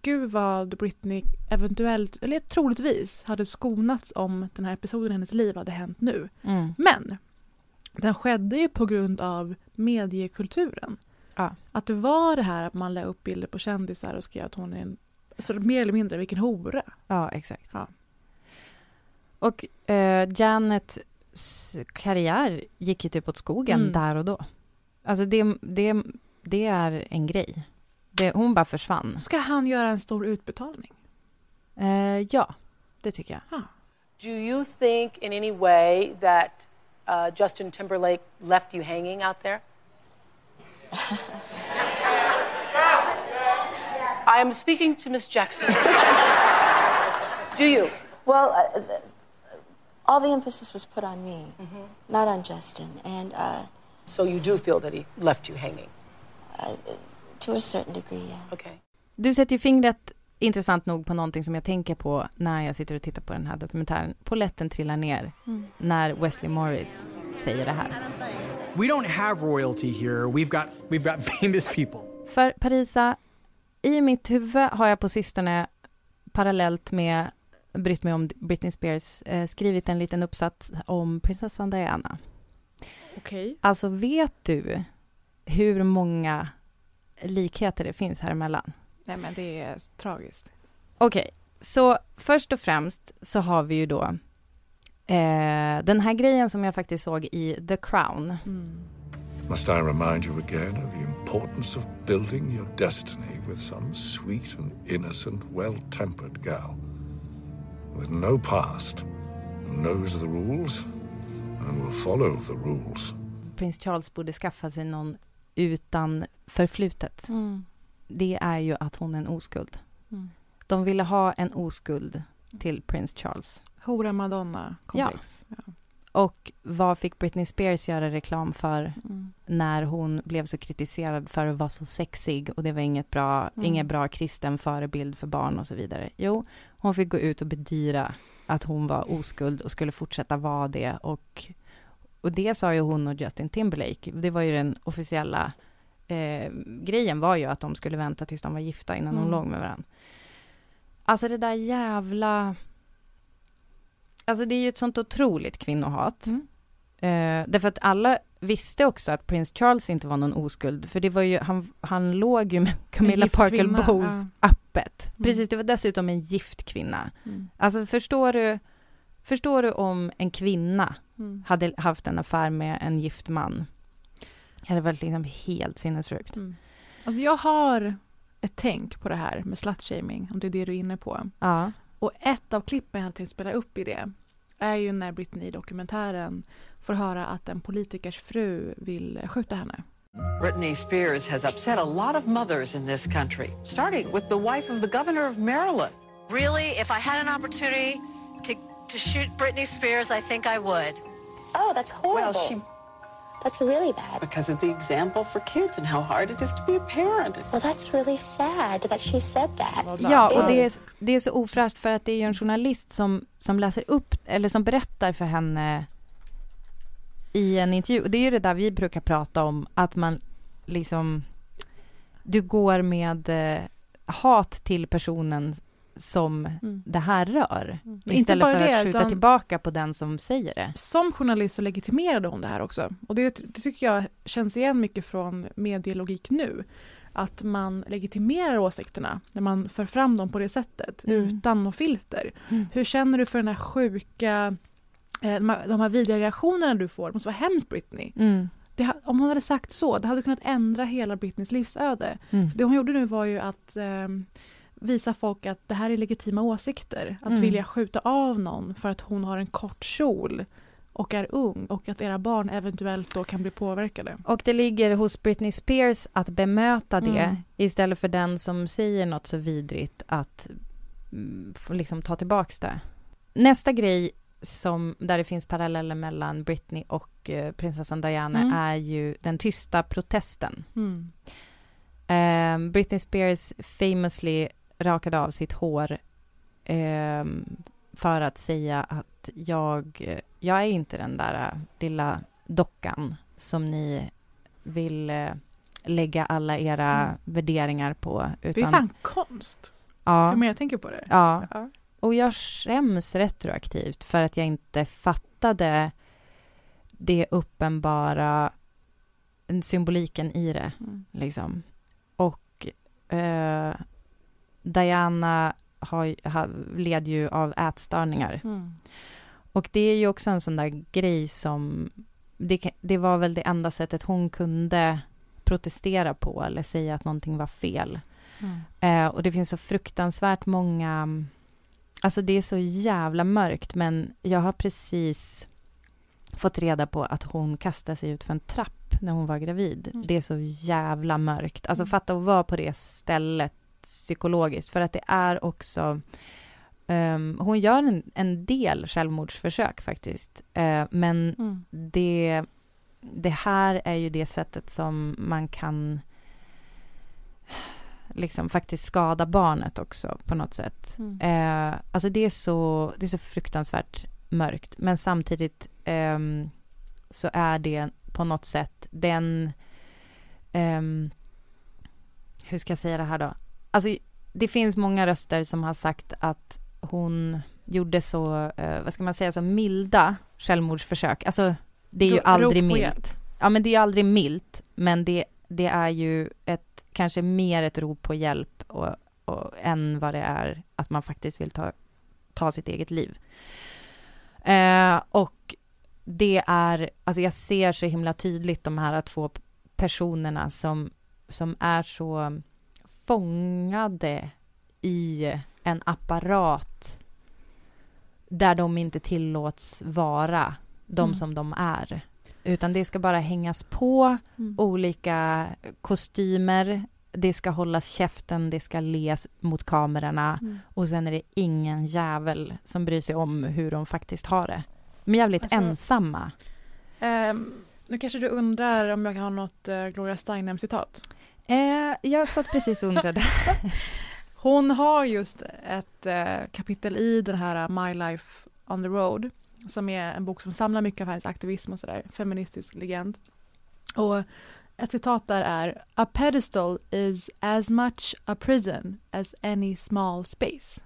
gud vad Britney eventuellt, eller troligtvis, hade skonats om den här episoden i hennes liv hade hänt nu. Mm. Men den skedde ju på grund av mediekulturen. Ja. Att det var det här att man la upp bilder på kändisar och skrev att hon är en, alltså mer eller mindre vilken hora. Ja, exakt. Ja. Och eh, Janets karriär gick ju typ åt skogen Mm. där och då. Alltså det, det, det är en grej. Det, hon bara försvann. Ska han göra en stor utbetalning? Eh, ja, det tycker jag. Do you think in any way that uh, Justin Timberlake left you hanging out there? I am speaking to Miss Jackson. Do you? Well, uh, th- all the emphasis was put on me, not on Justin. And uh, So you do feel that he left you hanging? uh, to a certain degree, yeah. Okay. Du sätter ju fingret, intressant nog, på någonting som jag tänker på när jag sitter och tittar på den här dokumentären. Poletten trillar ner Mm. när Wesley Morris säger det här. We don't have royalty here. We've got we've got famous people. För Parisa, i mitt huvud har jag på sistone parallellt med brytt mig om Britney Spears eh, skrivit en liten uppsats om prinsessan Diana. Okej. Alltså vet du hur många likheter det finns här emellan? Nej men det är tragiskt. Okej, så först och främst så har vi ju då eh, den här grejen som jag faktiskt såg i The Crown. Must I remind you again of the importance of building your destiny with some sweet and innocent, well tempered gal? With no past, who knows the rules and will follow the rules. Prins Charles borde skaffa sig någon utan förflutet. Mm. Det är ju att hon är en oskuld. Mm. De ville ha en oskuld till prins Charles. Hora Madonna komplex. Ja. Och vad fick Britney Spears göra reklam för Mm. när hon blev så kritiserad för att vara så sexig och det var inget bra, Mm. ingen bra kristen förebild för barn och så vidare. Jo, hon fick gå ut och bedyra att hon var oskuld och skulle fortsätta vara det och, och det sa ju hon och Justin Timberlake. Det var ju den officiella eh, grejen var ju att de skulle vänta tills de var gifta innan de Mm. låg med varandra. Alltså det där jävla... Alltså det är ju ett sånt otroligt kvinnohat. Mm. Eh, därför att alla visste också att prins Charles inte var någon oskuld. För det var ju, han, han låg ju med Camilla Parker Bowles ja. öppet. Mm. Precis, det var dessutom en gift kvinna. Mm. Alltså förstår du, förstår du om en kvinna Mm. hade haft en affär med en gift man? Det hade varit liksom helt sinnessjukt. Mm. Alltså jag har ett tänk på det här med slutshaming, om det är det du är inne på. Ja. Och ett av klippen jag hade tänkt spela upp i det är ju när Britney i dokumentären får höra att en politikers fru vill skjuta henne. Britney Spears has upset a lot of mothers in this country, starting with the wife of the governor of Maryland. Really, if I had an opportunity to, to shoot Britney Spears, I think I would. Oh, that's horrible. Well, she- That's really bad. Because of the example for kids and how hard it is to be a parent. Well, that's really sad that she said that. Ja, och det är, det är så ofräscht för att det är ju en journalist som, som läser upp, eller som berättar för henne i en intervju. Och det är ju det där vi brukar prata om, att man liksom, du går med eh, hat till personen som det här rör. Inte Istället för det, att skjuta tillbaka på den som säger det. Som journalist så legitimerade hon det här också. Och det, det tycker jag känns igen mycket från medielogik nu. Att man legitimerar åsikterna när man för fram dem på det sättet, Mm. utan något filter. Mm. Hur känner du för den här sjuka, eh, de här, de här vidriga reaktionerna du får? Det måste vara hemskt Britney. Mm. Det, om hon hade sagt så, det hade kunnat ändra hela Britneys livsöde. Mm. Det hon gjorde nu var ju att eh, visa folk att det här är legitima åsikter. Att Mm. vilja skjuta av någon för att hon har en kort kjol och är ung och att era barn eventuellt då kan bli påverkade. Och det ligger hos Britney Spears att bemöta det Mm. istället för den som säger något så vidrigt att mm, liksom ta tillbaks det. Nästa grej som, där det finns paralleller mellan Britney och eh, prinsessan Diana Mm. är ju den tysta protesten. Mm. Eh, Britney Spears famously rakade av sitt hår eh, för att säga att jag, jag är inte den där eh, lilla dockan som ni vill eh, lägga alla era Mm. värderingar på. Utan, Det är fan konst. Ja. Hur mer jag tänker på det. Ja. Ja. Och jag skäms retroaktivt för att jag inte fattade det uppenbara symboliken i det. Mm. Liksom. Och eh, Diana har, har, led ju av ätstörningar. Mm. Och det är ju också en sån där grej som... Det, det var väl det enda sättet hon kunde protestera på eller säga att någonting var fel. Mm. Eh, och det finns så fruktansvärt många... alltså det är så jävla mörkt, men jag har precis fått reda på att hon kastade sig ut för en trapp när hon var gravid. Mm. Det är så jävla mörkt. Alltså fatta att vara på det stället psykologiskt, för att det är också Um, hon gör en, en, del självmordsförsök faktiskt. Uh, men Mm. det, det här är ju det sättet som man kan liksom faktiskt skada barnet också på något sätt. Mm. Uh, alltså det är, så, det är så fruktansvärt mörkt. Men samtidigt um, så är det på något sätt den... Um, hur ska jag säga det här då? Alltså det finns många röster som har sagt att hon gjorde så, eh, vad ska man säga, så milda självmordsförsök. Alltså, det är ju aldrig milt. Ja, men det är ju aldrig milt, men det, det är ju ett, kanske mer ett rop på hjälp och, och, än vad det är att man faktiskt vill ta, ta sitt eget liv. Eh, och det är, alltså jag ser så himla tydligt de här två personerna som, som är så fångade i en apparat där de inte tillåts vara de Mm. som de är. Utan det ska bara hängas på Mm. olika kostymer. Det ska hållas käften, det ska les mot kamerorna. Mm. Och sen är det ingen jävel som bryr sig om hur de faktiskt har det. De är jävligt Alltså- ensamma. Ehm, nu kanske du undrar om jag kan ha något uh, Gloria Steinem-citat? Eh, jag satt precis och undrade. Hon har just ett eh, kapitel i den här My Life on the Road som är en bok som samlar mycket av hennes aktivism och sådär, feministisk legend. Och ett citat där är A pedestal is as much a prison as any small space.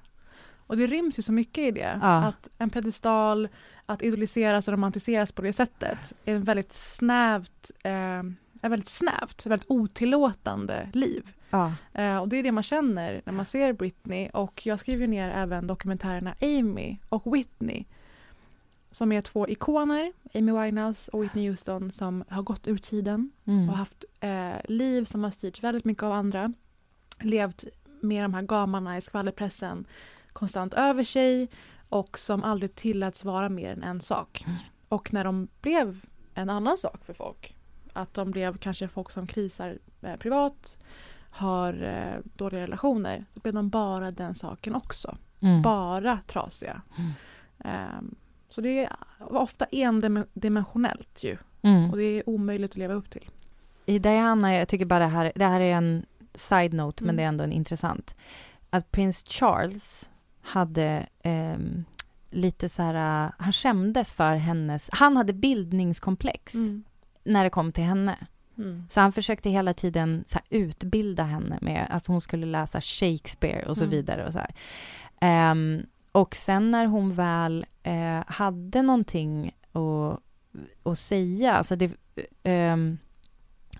Och det ryms ju så mycket i det. Ja. Att en pedestal, att idoliseras och romantiseras på det sättet är en väldigt snävt, eh, ett väldigt snävt, väldigt otillåtande liv. Ja. Eh, och det är det man känner när man ser Britney och jag skriver ner även dokumentärerna Amy och Whitney som är två ikoner, Amy Winehouse och Whitney Houston som har gått ur tiden Mm. och haft eh, liv som har styrts väldigt mycket av andra. Levt med de här gamarna i skvallerpressen konstant över sig och som aldrig tilläts vara mer än en sak. Och när de blev en annan sak för folk, att de blev kanske folk som krisar eh, privat, har eh, dåliga relationer, då blev de bara den saken också. Mm. Bara trasiga. Mm. Ehm, så det är ofta endimensionellt ju. Mm. Och det är omöjligt att leva upp till. I Diana, jag tycker bara det här, det här är en side-note, men Mm. det är ändå en intressant. Att prins Charles hade ehm, lite så här, äh, han skämdes för hennes, han hade bildningskomplex Mm. När det kom till henne. Mm. Så han försökte hela tiden så utbilda henne med att hon skulle läsa Shakespeare och så Mm. vidare. Och, så här. Ehm, och sen när hon väl eh, hade någonting att, att säga, alltså det, ehm,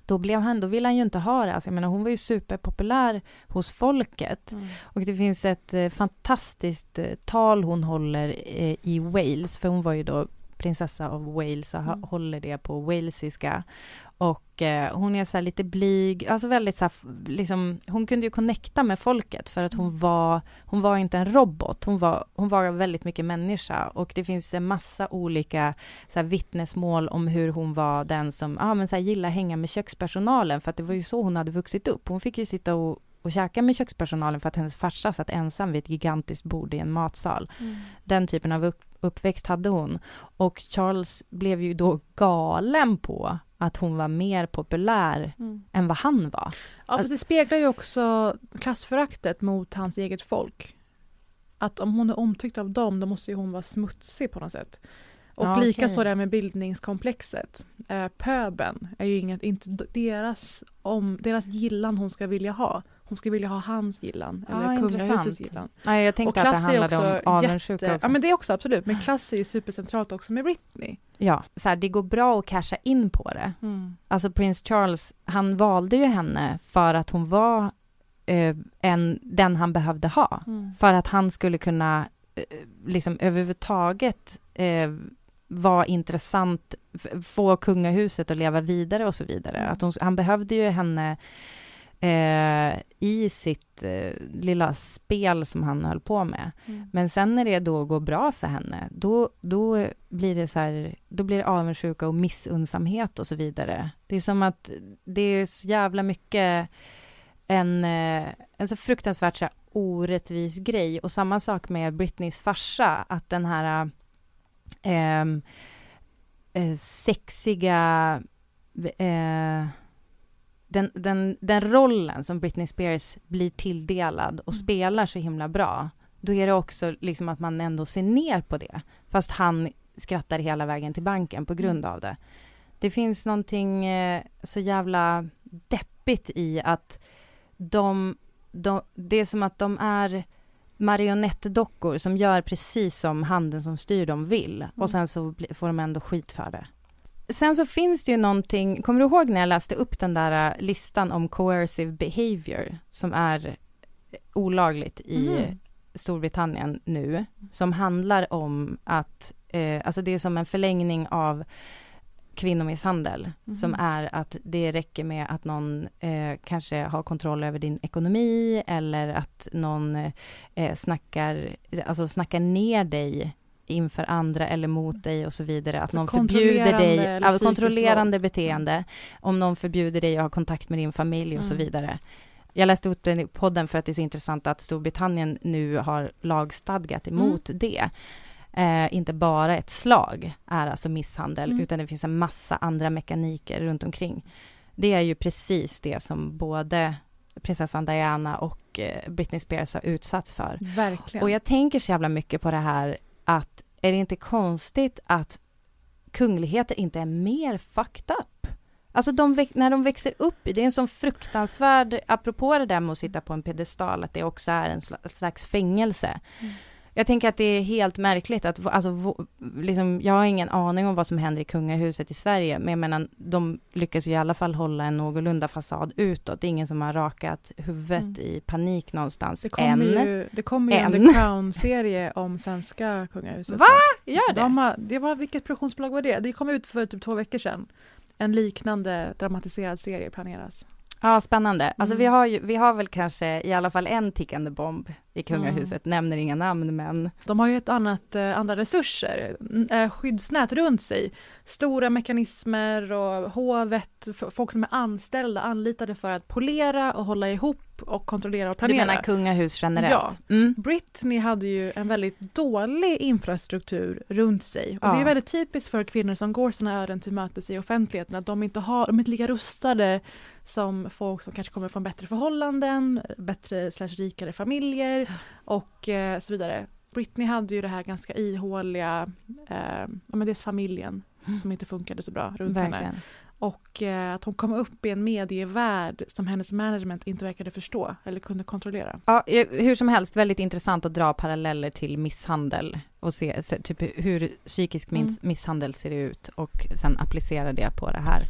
då, blev han, då ville han ju inte ha det. Alltså jag menar, hon var ju superpopulär hos folket. Mm. Och det finns ett eh, fantastiskt eh, tal hon håller eh, i Wales, för hon var ju då prinsessa av Wales och Mm. håller det på walesiska. Och eh, hon är så lite blyg, alltså väldigt så här, liksom, hon kunde ju connecta med folket för att hon var, hon var inte en robot, hon var, hon var väldigt mycket människa och det finns en massa olika så här, vittnesmål om hur hon var den som, ja ah, men så här, gillar hänga med kökspersonalen för att det var ju så hon hade vuxit upp. Hon fick ju sitta och, och käka med kökspersonalen för att hennes farsa satt ensam vid ett gigantiskt bord i en matsal. Mm. Den typen av uppväxt hade hon. Och Charles blev ju då galen på att hon var mer populär Mm. än vad han var. Ja, fast det speglar ju också klassföraktet mot hans eget folk. Att om hon är omtyckt av dem, då måste ju hon vara smutsig på något sätt. Och Ja, lika okej. så det här med bildningskomplexet. Eh, pöben är ju inget, inte deras, om, deras gillan hon ska vilja ha. Hon ska vilja ha hans gillan, Ja, eller kungahusets gillan. Nej, jag tänkte att det handlade om avundsjuka också. Ja, men det är också absolut. Men klass är ju supercentralt också med Britney. Ja, så här, det går bra att casha in på det. Mm. Alltså prins Charles, han valde ju henne för att hon var eh, en, den han behövde ha. Mm. För att han skulle kunna eh, liksom överhuvudtaget eh, vara intressant, få kungahuset att leva vidare och så vidare. Mm. Att hon, han behövde ju henne eh, i sitt eh, lilla spel som han höll på med. Mm. Men sen när det då går bra för henne, då, då blir det så här, då blir det avundsjuka och missunnsamhet och så vidare. Det är som att det är så jävla mycket en, eh, en så fruktansvärt så här, orättvis grej. Och samma sak med Britneys farsa, att den här ehm, eh, sexiga eh, den, den, den rollen som Britney Spears blir tilldelad och Mm. spelar så himla bra, då är det också liksom att man ändå ser ner på det. Fast han skrattar hela vägen till banken på grund Mm. av det. Det finns någonting eh, så jävla deppigt i att de, de, det är som att de är marionettdockor som gör precis som handen som styr dem vill. Och sen så får de ändå skit för det. Sen så finns det ju någonting, kommer du ihåg när jag läste upp den där eh, listan om coercive behavior som är eh, olagligt i Mhm. Storbritannien nu, som handlar om att, eh, alltså det är som en förlängning av kvinnomisshandel, Mhm. som är att det räcker med att någon eh, kanske har kontroll över din ekonomi eller att någon eh, snackar, alltså snackar ner dig inför andra eller mot dig och så vidare. Att Så någon förbjuder dig, psykiskt kontrollerande våld. beteende. Om någon förbjuder dig att ha kontakt med din familj och så Mm. vidare. Jag läste upp den i podden för att det är så intressant att Storbritannien nu har lagstadgat Mm. emot det. Eh, inte bara ett slag är alltså misshandel, Mm. utan det finns en massa andra mekaniker runt omkring. Det är ju precis det som både prinsessan Diana och eh, Britney Spears har utsatts för. Verkligen. Och jag tänker så jävla mycket på det här att är det inte konstigt att kungligheter inte är mer fucked up? Alltså de, när de växer upp, det är en sån fruktansvärd, apropå det där med att sitta på en pedestal, att det också är en slags fängelse. Mm. Jag tänker att det är helt märkligt att, alltså, liksom, jag har ingen aning om vad som händer i kungahuset i Sverige, men jag menar, de lyckas ju i alla fall hålla en någorlunda fasad utåt. Det är ingen som har rakat huvudet Mm. i panik någonstans Det kommer än. ju, det kommer ju en. The Crown-serie om svenska kungahuset. Va? Gör det? De har, det var, vilket produktionsbolag var det? Det kom ut för typ två veckor sedan. En liknande dramatiserad serie planeras. Ja, spännande. Alltså Mm. vi har ju, vi har väl kanske i alla fall en tickande bomb i kungahuset, Mm. nämner inga namn, men De har ju ett annat, eh, andra resurser, eh, skyddsnät runt sig. Stora mekanismer och hovet, folk som är anställda, anlitade för att polera och hålla ihop och kontrollera och du planera. menar kungahus generellt? Ja. Mm. Britney hade ju en väldigt dålig infrastruktur runt sig. Och Ja. Det är väldigt typiskt för kvinnor som går sina öden till mötes i offentligheten att de inte har, de är inte lika rustade som folk som kanske kommer från bättre förhållanden, bättre slash rikare familjer och eh, så vidare. Britney hade ju det här ganska ihåliga, eh, ja men dels familjen som inte funkade så bra runt henne. Och eh, att hon kom upp i en medievärld som hennes management inte verkade förstå eller kunde kontrollera. Ja, eh, hur som helst, väldigt intressant att dra paralleller till misshandel och se, se typ hur psykisk min- Mm. misshandel ser ut och sen applicera det på det här.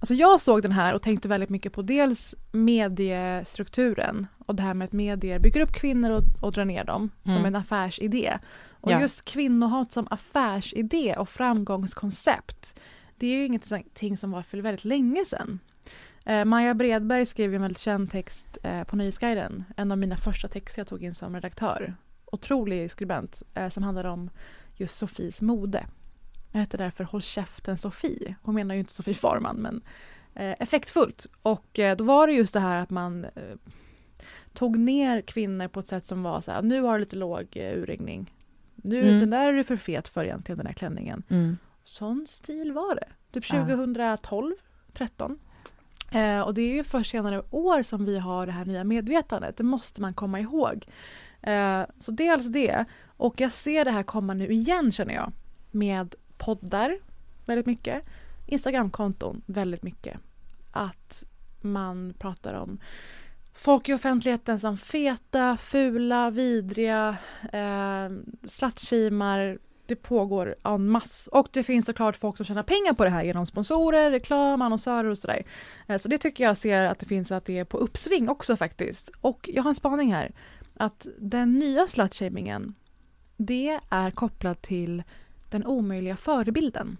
Alltså jag såg den här och tänkte väldigt mycket på dels mediestrukturen och det här med att medier bygger upp kvinnor och, och drar ner dem som Mm. en affärsidé. Och Ja. just kvinnohat som affärsidé och framgångskoncept det är ju ingenting som var för väldigt länge sedan. Eh, Maja Bredberg skrev ju en väldigt känd text eh, på Nöjesguiden. En av mina första texter jag tog in som redaktör. Otrolig skribent eh, som handlar om just Sofies mode. Jag heter därför Håll käften Sofie. Hon menar ju inte Sofie Farman men eh, effektfullt. Och eh, då var det just det här att man eh, tog ner kvinnor på ett sätt som var så här, nu har du lite låg urringning. Nu, Mm. Den där är du för fet för egentligen, den här klänningen. Mm. Sån stil var det. Typ Ja. 2012, 13. Eh, och det är ju först senare år som vi har det här nya medvetandet. Det måste man komma ihåg. Eh, så dels det. Och jag ser det här komma nu igen känner jag. Med poddar väldigt mycket. Instagramkonton väldigt mycket. Att man pratar om folk i offentligheten som feta, fula, vidriga, eh. Det pågår en mass. Och det finns såklart folk som tjänar pengar på det här genom sponsorer, reklam, annonsörer och sådär. Eh, så det tycker jag ser att det finns att det är på uppsving också faktiskt. Och jag har en spaning här. Att den nya slutshamingen, det är kopplat till den omöjliga förebilden.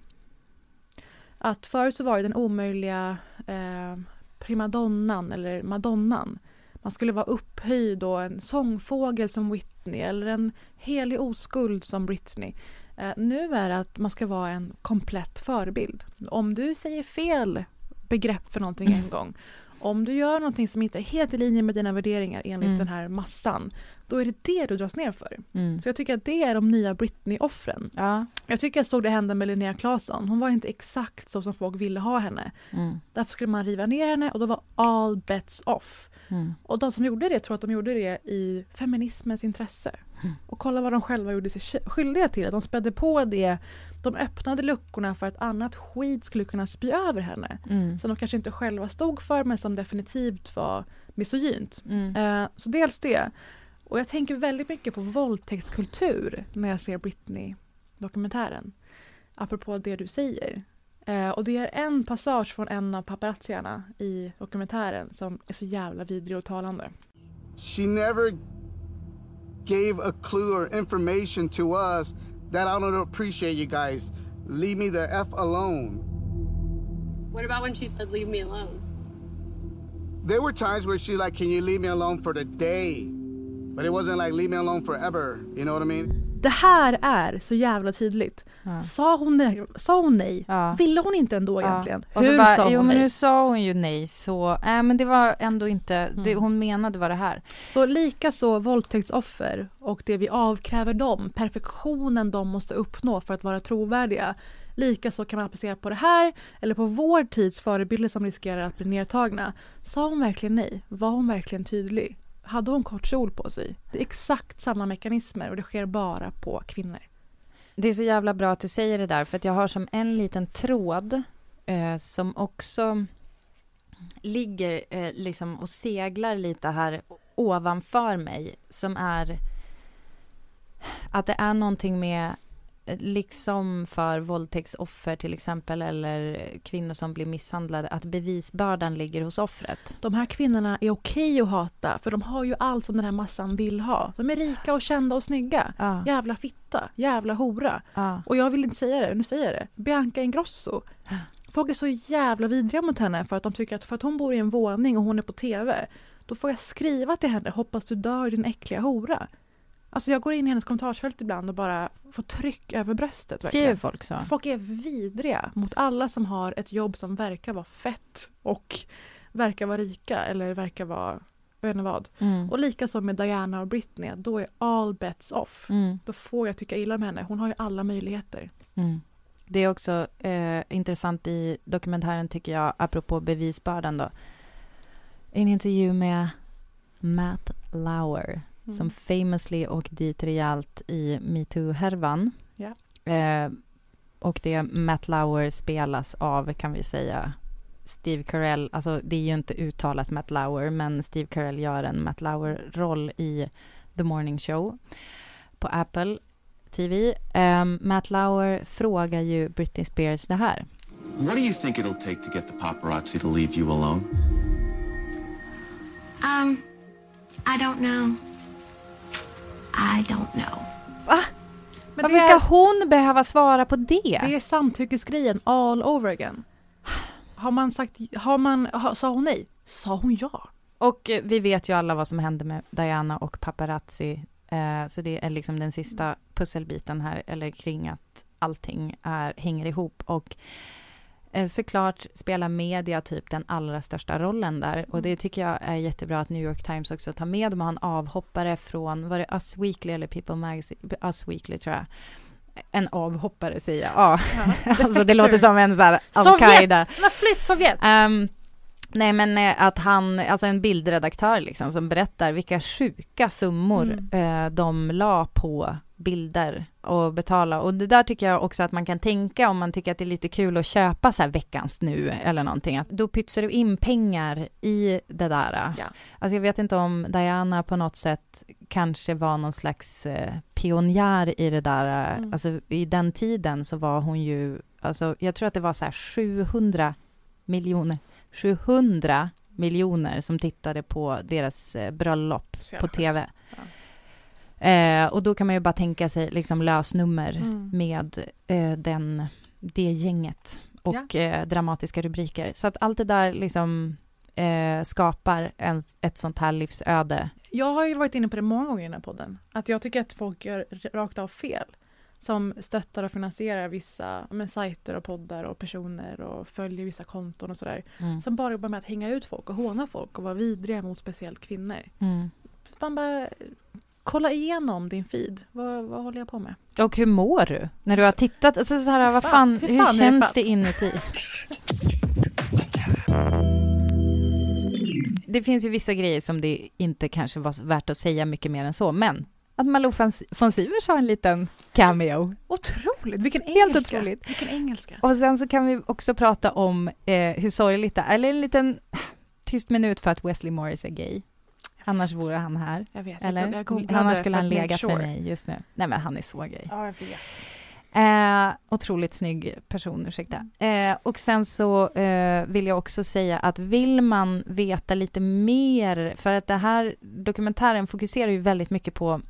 Att förut så var det den omöjliga eh, primadonnan eller madonnan. Man skulle vara upphöjd och en sångfågel som Whitney eller en helig oskuld som Britney. Eh, nu är det att man ska vara en komplett förebild. Om du säger fel begrepp för någonting en gång om du gör någonting som inte är helt i linje med dina värderingar enligt Mm. den här massan, då är det det du dras ner för. Mm. Så jag tycker att det är de nya Britney-offren. Ja. Jag tycker jag såg det hända med Linnea Claesson. Hon var inte exakt så som folk ville ha henne. Mm. Därför skulle man riva ner henne och då var all bets off. Mm. Och de som gjorde det tror att de gjorde det i feminismens intresse. Mm. Och kolla vad de själva gjorde sig sk- skyldiga till. De spädde på det. De öppnade luckorna för att annat skit skulle kunna spy över henne. Mm. Som de kanske inte själva stod för men som definitivt var misogynt. Mm. Eh, så dels det. Och jag tänker väldigt mycket på våldtäktskultur när jag ser Britney-dokumentären. Apropå det du säger. Eh, och det är en passage från en av paparazzierna i dokumentären som är så jävla vidrig och talande. She never gave a clue or information to us that I don't appreciate you guys. Leave me the F alone. What about when she said, leave me alone? There were times where she like, can you leave me alone for the day? But it wasn't like leave me alone forever. You know what I mean? Det här är så jävla tydligt. Ja. Sa, hon nej, sa hon nej? Ja. Ville hon inte ändå egentligen? Så Hur bara, sa hon jo men nej? nu sa hon ju nej så, nej men det var ändå inte, det Mm. hon menade var det här. Så lika så våldtäktsoffer och det vi avkräver dem, perfektionen de måste uppnå för att vara trovärdiga. Lika så kan man applicera på det här eller på vår tids förebilder som riskerar att bli nedtagna. Sa hon verkligen nej? Var hon verkligen tydlig? Hade hon kort kjol på sig? Det är exakt samma mekanismer och det sker bara på kvinnor. Det är så jävla bra att du säger det där, för att jag har som en liten tråd eh, som också ligger eh, liksom och seglar lite här ovanför mig, som är att det är någonting med, liksom för våldtäktsoffer till exempel, eller kvinnor som blir misshandlade, att bevisbördan ligger hos offret. De här kvinnorna är okej att hata för de har ju allt som den här massan vill ha. De är rika och kända och snygga. Ja. Jävla fitta, jävla hora. Ja. Och jag vill inte säga det, nu säger jag det. Bianca Ingrosso. Folk är så jävla vidriga mot henne för att de tycker att för att hon bor i en våning och hon är på TV, då får jag skriva till henne, hoppas du dör din äckliga hora. Alltså jag går in i hennes kommentarsfält ibland och bara får tryck över bröstet. Skriver folk så? Folk är vidriga mot alla som har ett jobb som verkar vara fett och verkar vara rika eller verkar vara, jag vet inte vad. Mm. Och lika så med Diana och Britney, då är all bets off. Mm. Då får jag tycka illa om henne. Hon har ju alla möjligheter. Mm. Det är också eh, intressant i dokumentären, tycker jag, apropå bevisbördan då. En intervju med Matt Lauer, Mm. som famously åkte dit rejält i metoo-härvan. Ja. Eh, och det Matt Lauer spelas av, kan vi säga, Steve Carell. Alltså, det är ju inte uttalat Matt Lauer, men Steve Carell gör en Matt Lauer-roll i The Morning Show på Apple TV. Um, Matt Lauer frågar ju Britney Spears det här. What do you think it'll take to get the paparazzi to leave you alone? Um, I don't know. I don't know. Va? Men Varför det ska är- hon behöva svara på det? Det är samtyckesgrejen all over again. Har man sagt, har man, sa hon nej? Sa hon ja? Och vi vet ju alla vad som hände med Diana och paparazzi. Eh, så det är liksom den sista pusselbiten här, eller kring att allting är, hänger ihop. Och såklart spelar media typ den allra största rollen där. Och det tycker jag är jättebra att New York Times också tar med. De har en avhoppare från, var det Us Weekly eller People Magazine? Us Weekly tror jag. En avhoppare säger jag. Ja, alltså det låter som en så här Sovjet! al-Qaida. Flytt Sovjet! Ehm, nej men eh, att han, alltså en bildredaktör liksom som berättar vilka sjuka summor eh, de la på bilder och betala. Och det där tycker jag också att man kan tänka om man tycker att det är lite kul att köpa så här veckans nu eller någonting. Att då pytsar du in pengar i det där. Ja. Alltså jag vet inte om Diana på något sätt kanske var någon slags eh, pionjär i det där. Mm. Alltså i den tiden så var hon ju, alltså jag tror att det var så här 700 miljoner, 700 miljoner som tittade på deras eh, bröllop på tv. Eh, och då kan man ju bara tänka sig liksom lösnummer Mm. med eh, den, det gänget och eh, dramatiska rubriker. Så att allt det där liksom eh, skapar en, ett sånt här livsöde. Jag har ju varit inne på det många gånger i den här podden. Att jag tycker att folk gör rakt av fel. Som stöttar och finansierar vissa men, sajter och poddar och personer och följer vissa konton och sådär. Mm. Som bara jobbar med att hänga ut folk och håna folk och vara vidriga mot speciellt kvinnor. Mm. Man bara kolla igenom din feed. Vad, vad håller jag på med? Och hur mår du? När du har tittat, alltså så här, vad fan, hur hur, fan det känns det inuti? Det finns ju vissa grejer som det inte kanske var värt att säga mycket mer än så, men att Malou von Sivers har en liten cameo. Otroligt! Vilken Helt engelska! otroligt. Vilken engelska! Och sen så kan vi också prata om eh, hur sorgligt det är, eller en liten tyst minut för att Wesley Morris är gay. Annars vore han här. Jag vet, Eller? jag, googlade Annars skulle han legat sure. för mig just nu. Nej men han är så gay. Ja, jag vet. Eh, otroligt snygg person, ursäkta. Eh, och sen så eh, vill jag också säga att vill man veta lite mer, för att det här dokumentären fokuserar ju väldigt mycket på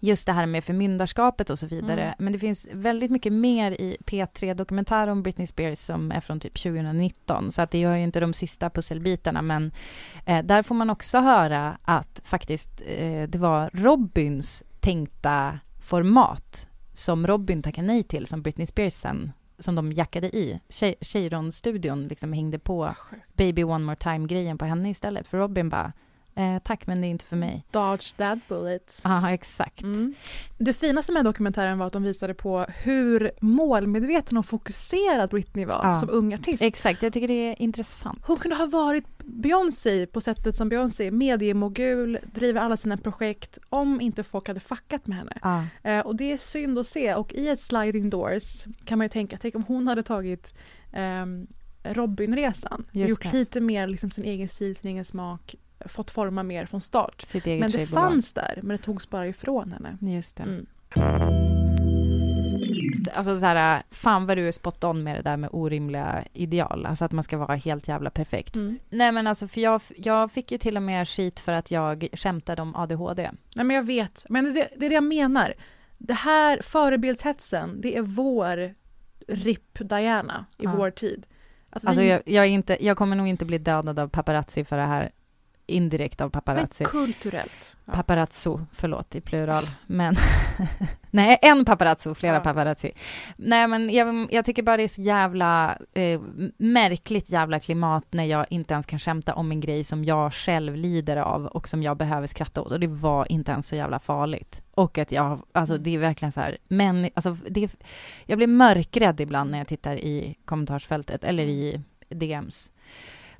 just det här med förmyndarskapet och så vidare. Mm. Men det finns väldigt mycket mer i P3 Dokumentär om Britney Spears som är från typ 2019. Så att det gör ju inte de sista pusselbitarna. Men eh, där får man också höra att faktiskt eh, det var Robins tänkta format som Robin tackade nej till, som Britney Spears sen, som de jackade i. Cheiron-studion liksom hängde på Baby One More Time-grejen på henne istället. För Robin bara, eh, tack men det är inte för mig. Dodge that bullet. Ja, exakt. Mm. Det finaste med dokumentären var att de visade på hur målmedveten och fokuserad Britney var Ja. som ung artist. Exakt, jag tycker det är intressant. Hon kunde ha varit Beyoncé på sättet som Beyoncé är, mediemogul, driver alla sina projekt om inte folk hade fuckat med henne. Ja. Eh, och det är synd att se och i ett sliding doors kan man ju tänka, tänk om hon hade tagit ehm, Robinresan, Just gjort det. lite mer liksom sin egen stil, sin egen smak, fått forma mer från start. Men det fanns där, men det togs bara ifrån henne. Just det. Mm. Alltså så här, fan vad du är spot on med det där med orimliga ideal, alltså att man ska vara helt jävla perfekt. Mm. Nej men alltså för jag, jag fick ju till och med skit för att jag skämtade om ADHD. Nej men jag vet, men det, det är det jag menar. Det här förebildshetsen, det är vår RIP Diana i Ja. vår tid. Alltså, Alltså vi, jag, jag, inte, jag kommer nog inte bli dödad av paparazzi för det här, indirekt av men paparazzi. kulturellt. Ja. Paparazzo, förlåt i plural, men nej, en paparazzo, flera Ja. paparazzi. Nej, men jag, jag tycker bara det är så jävla eh, märkligt jävla klimat när jag inte ens kan skämta om en grej som jag själv lider av och som jag behöver skratta åt och det var inte ens så jävla farligt. Och att jag, alltså Mm. det är verkligen så här, men alltså det, jag blir mörkrädd ibland när jag tittar i kommentarsfältet eller i DMs.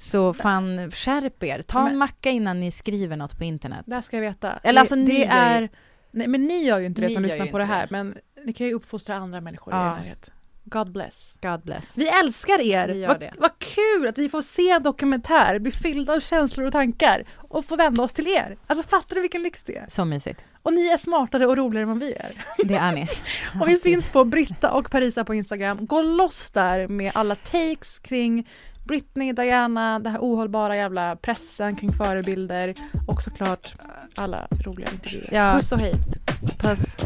Så fan, skärp er. Ta en Men- macka innan ni skriver något på internet. Det ska jag veta. Eller alltså, det, ni det gör ju- är... Nej men ni gör ju inte det som lyssnar på det här det. men ni kan ju uppfostra andra människor i Ja. er närhet. God bless. God bless. Vi älskar er! Vi vad, vad kul att vi får se en dokumentär, bli fyllda av känslor och tankar och få vända oss till er. Alltså fattar du vilken lyx det är? Så mysigt. Och ni är smartare och roligare än vad vi är. Det är ni. Och vi finns på Britta och Parisa på Instagram. Gå loss där med alla takes kring Britney, Diana, det här ohållbara jävla pressen kring förebilder och såklart alla roliga intervjuer. Ja. Puss och hej! Puss.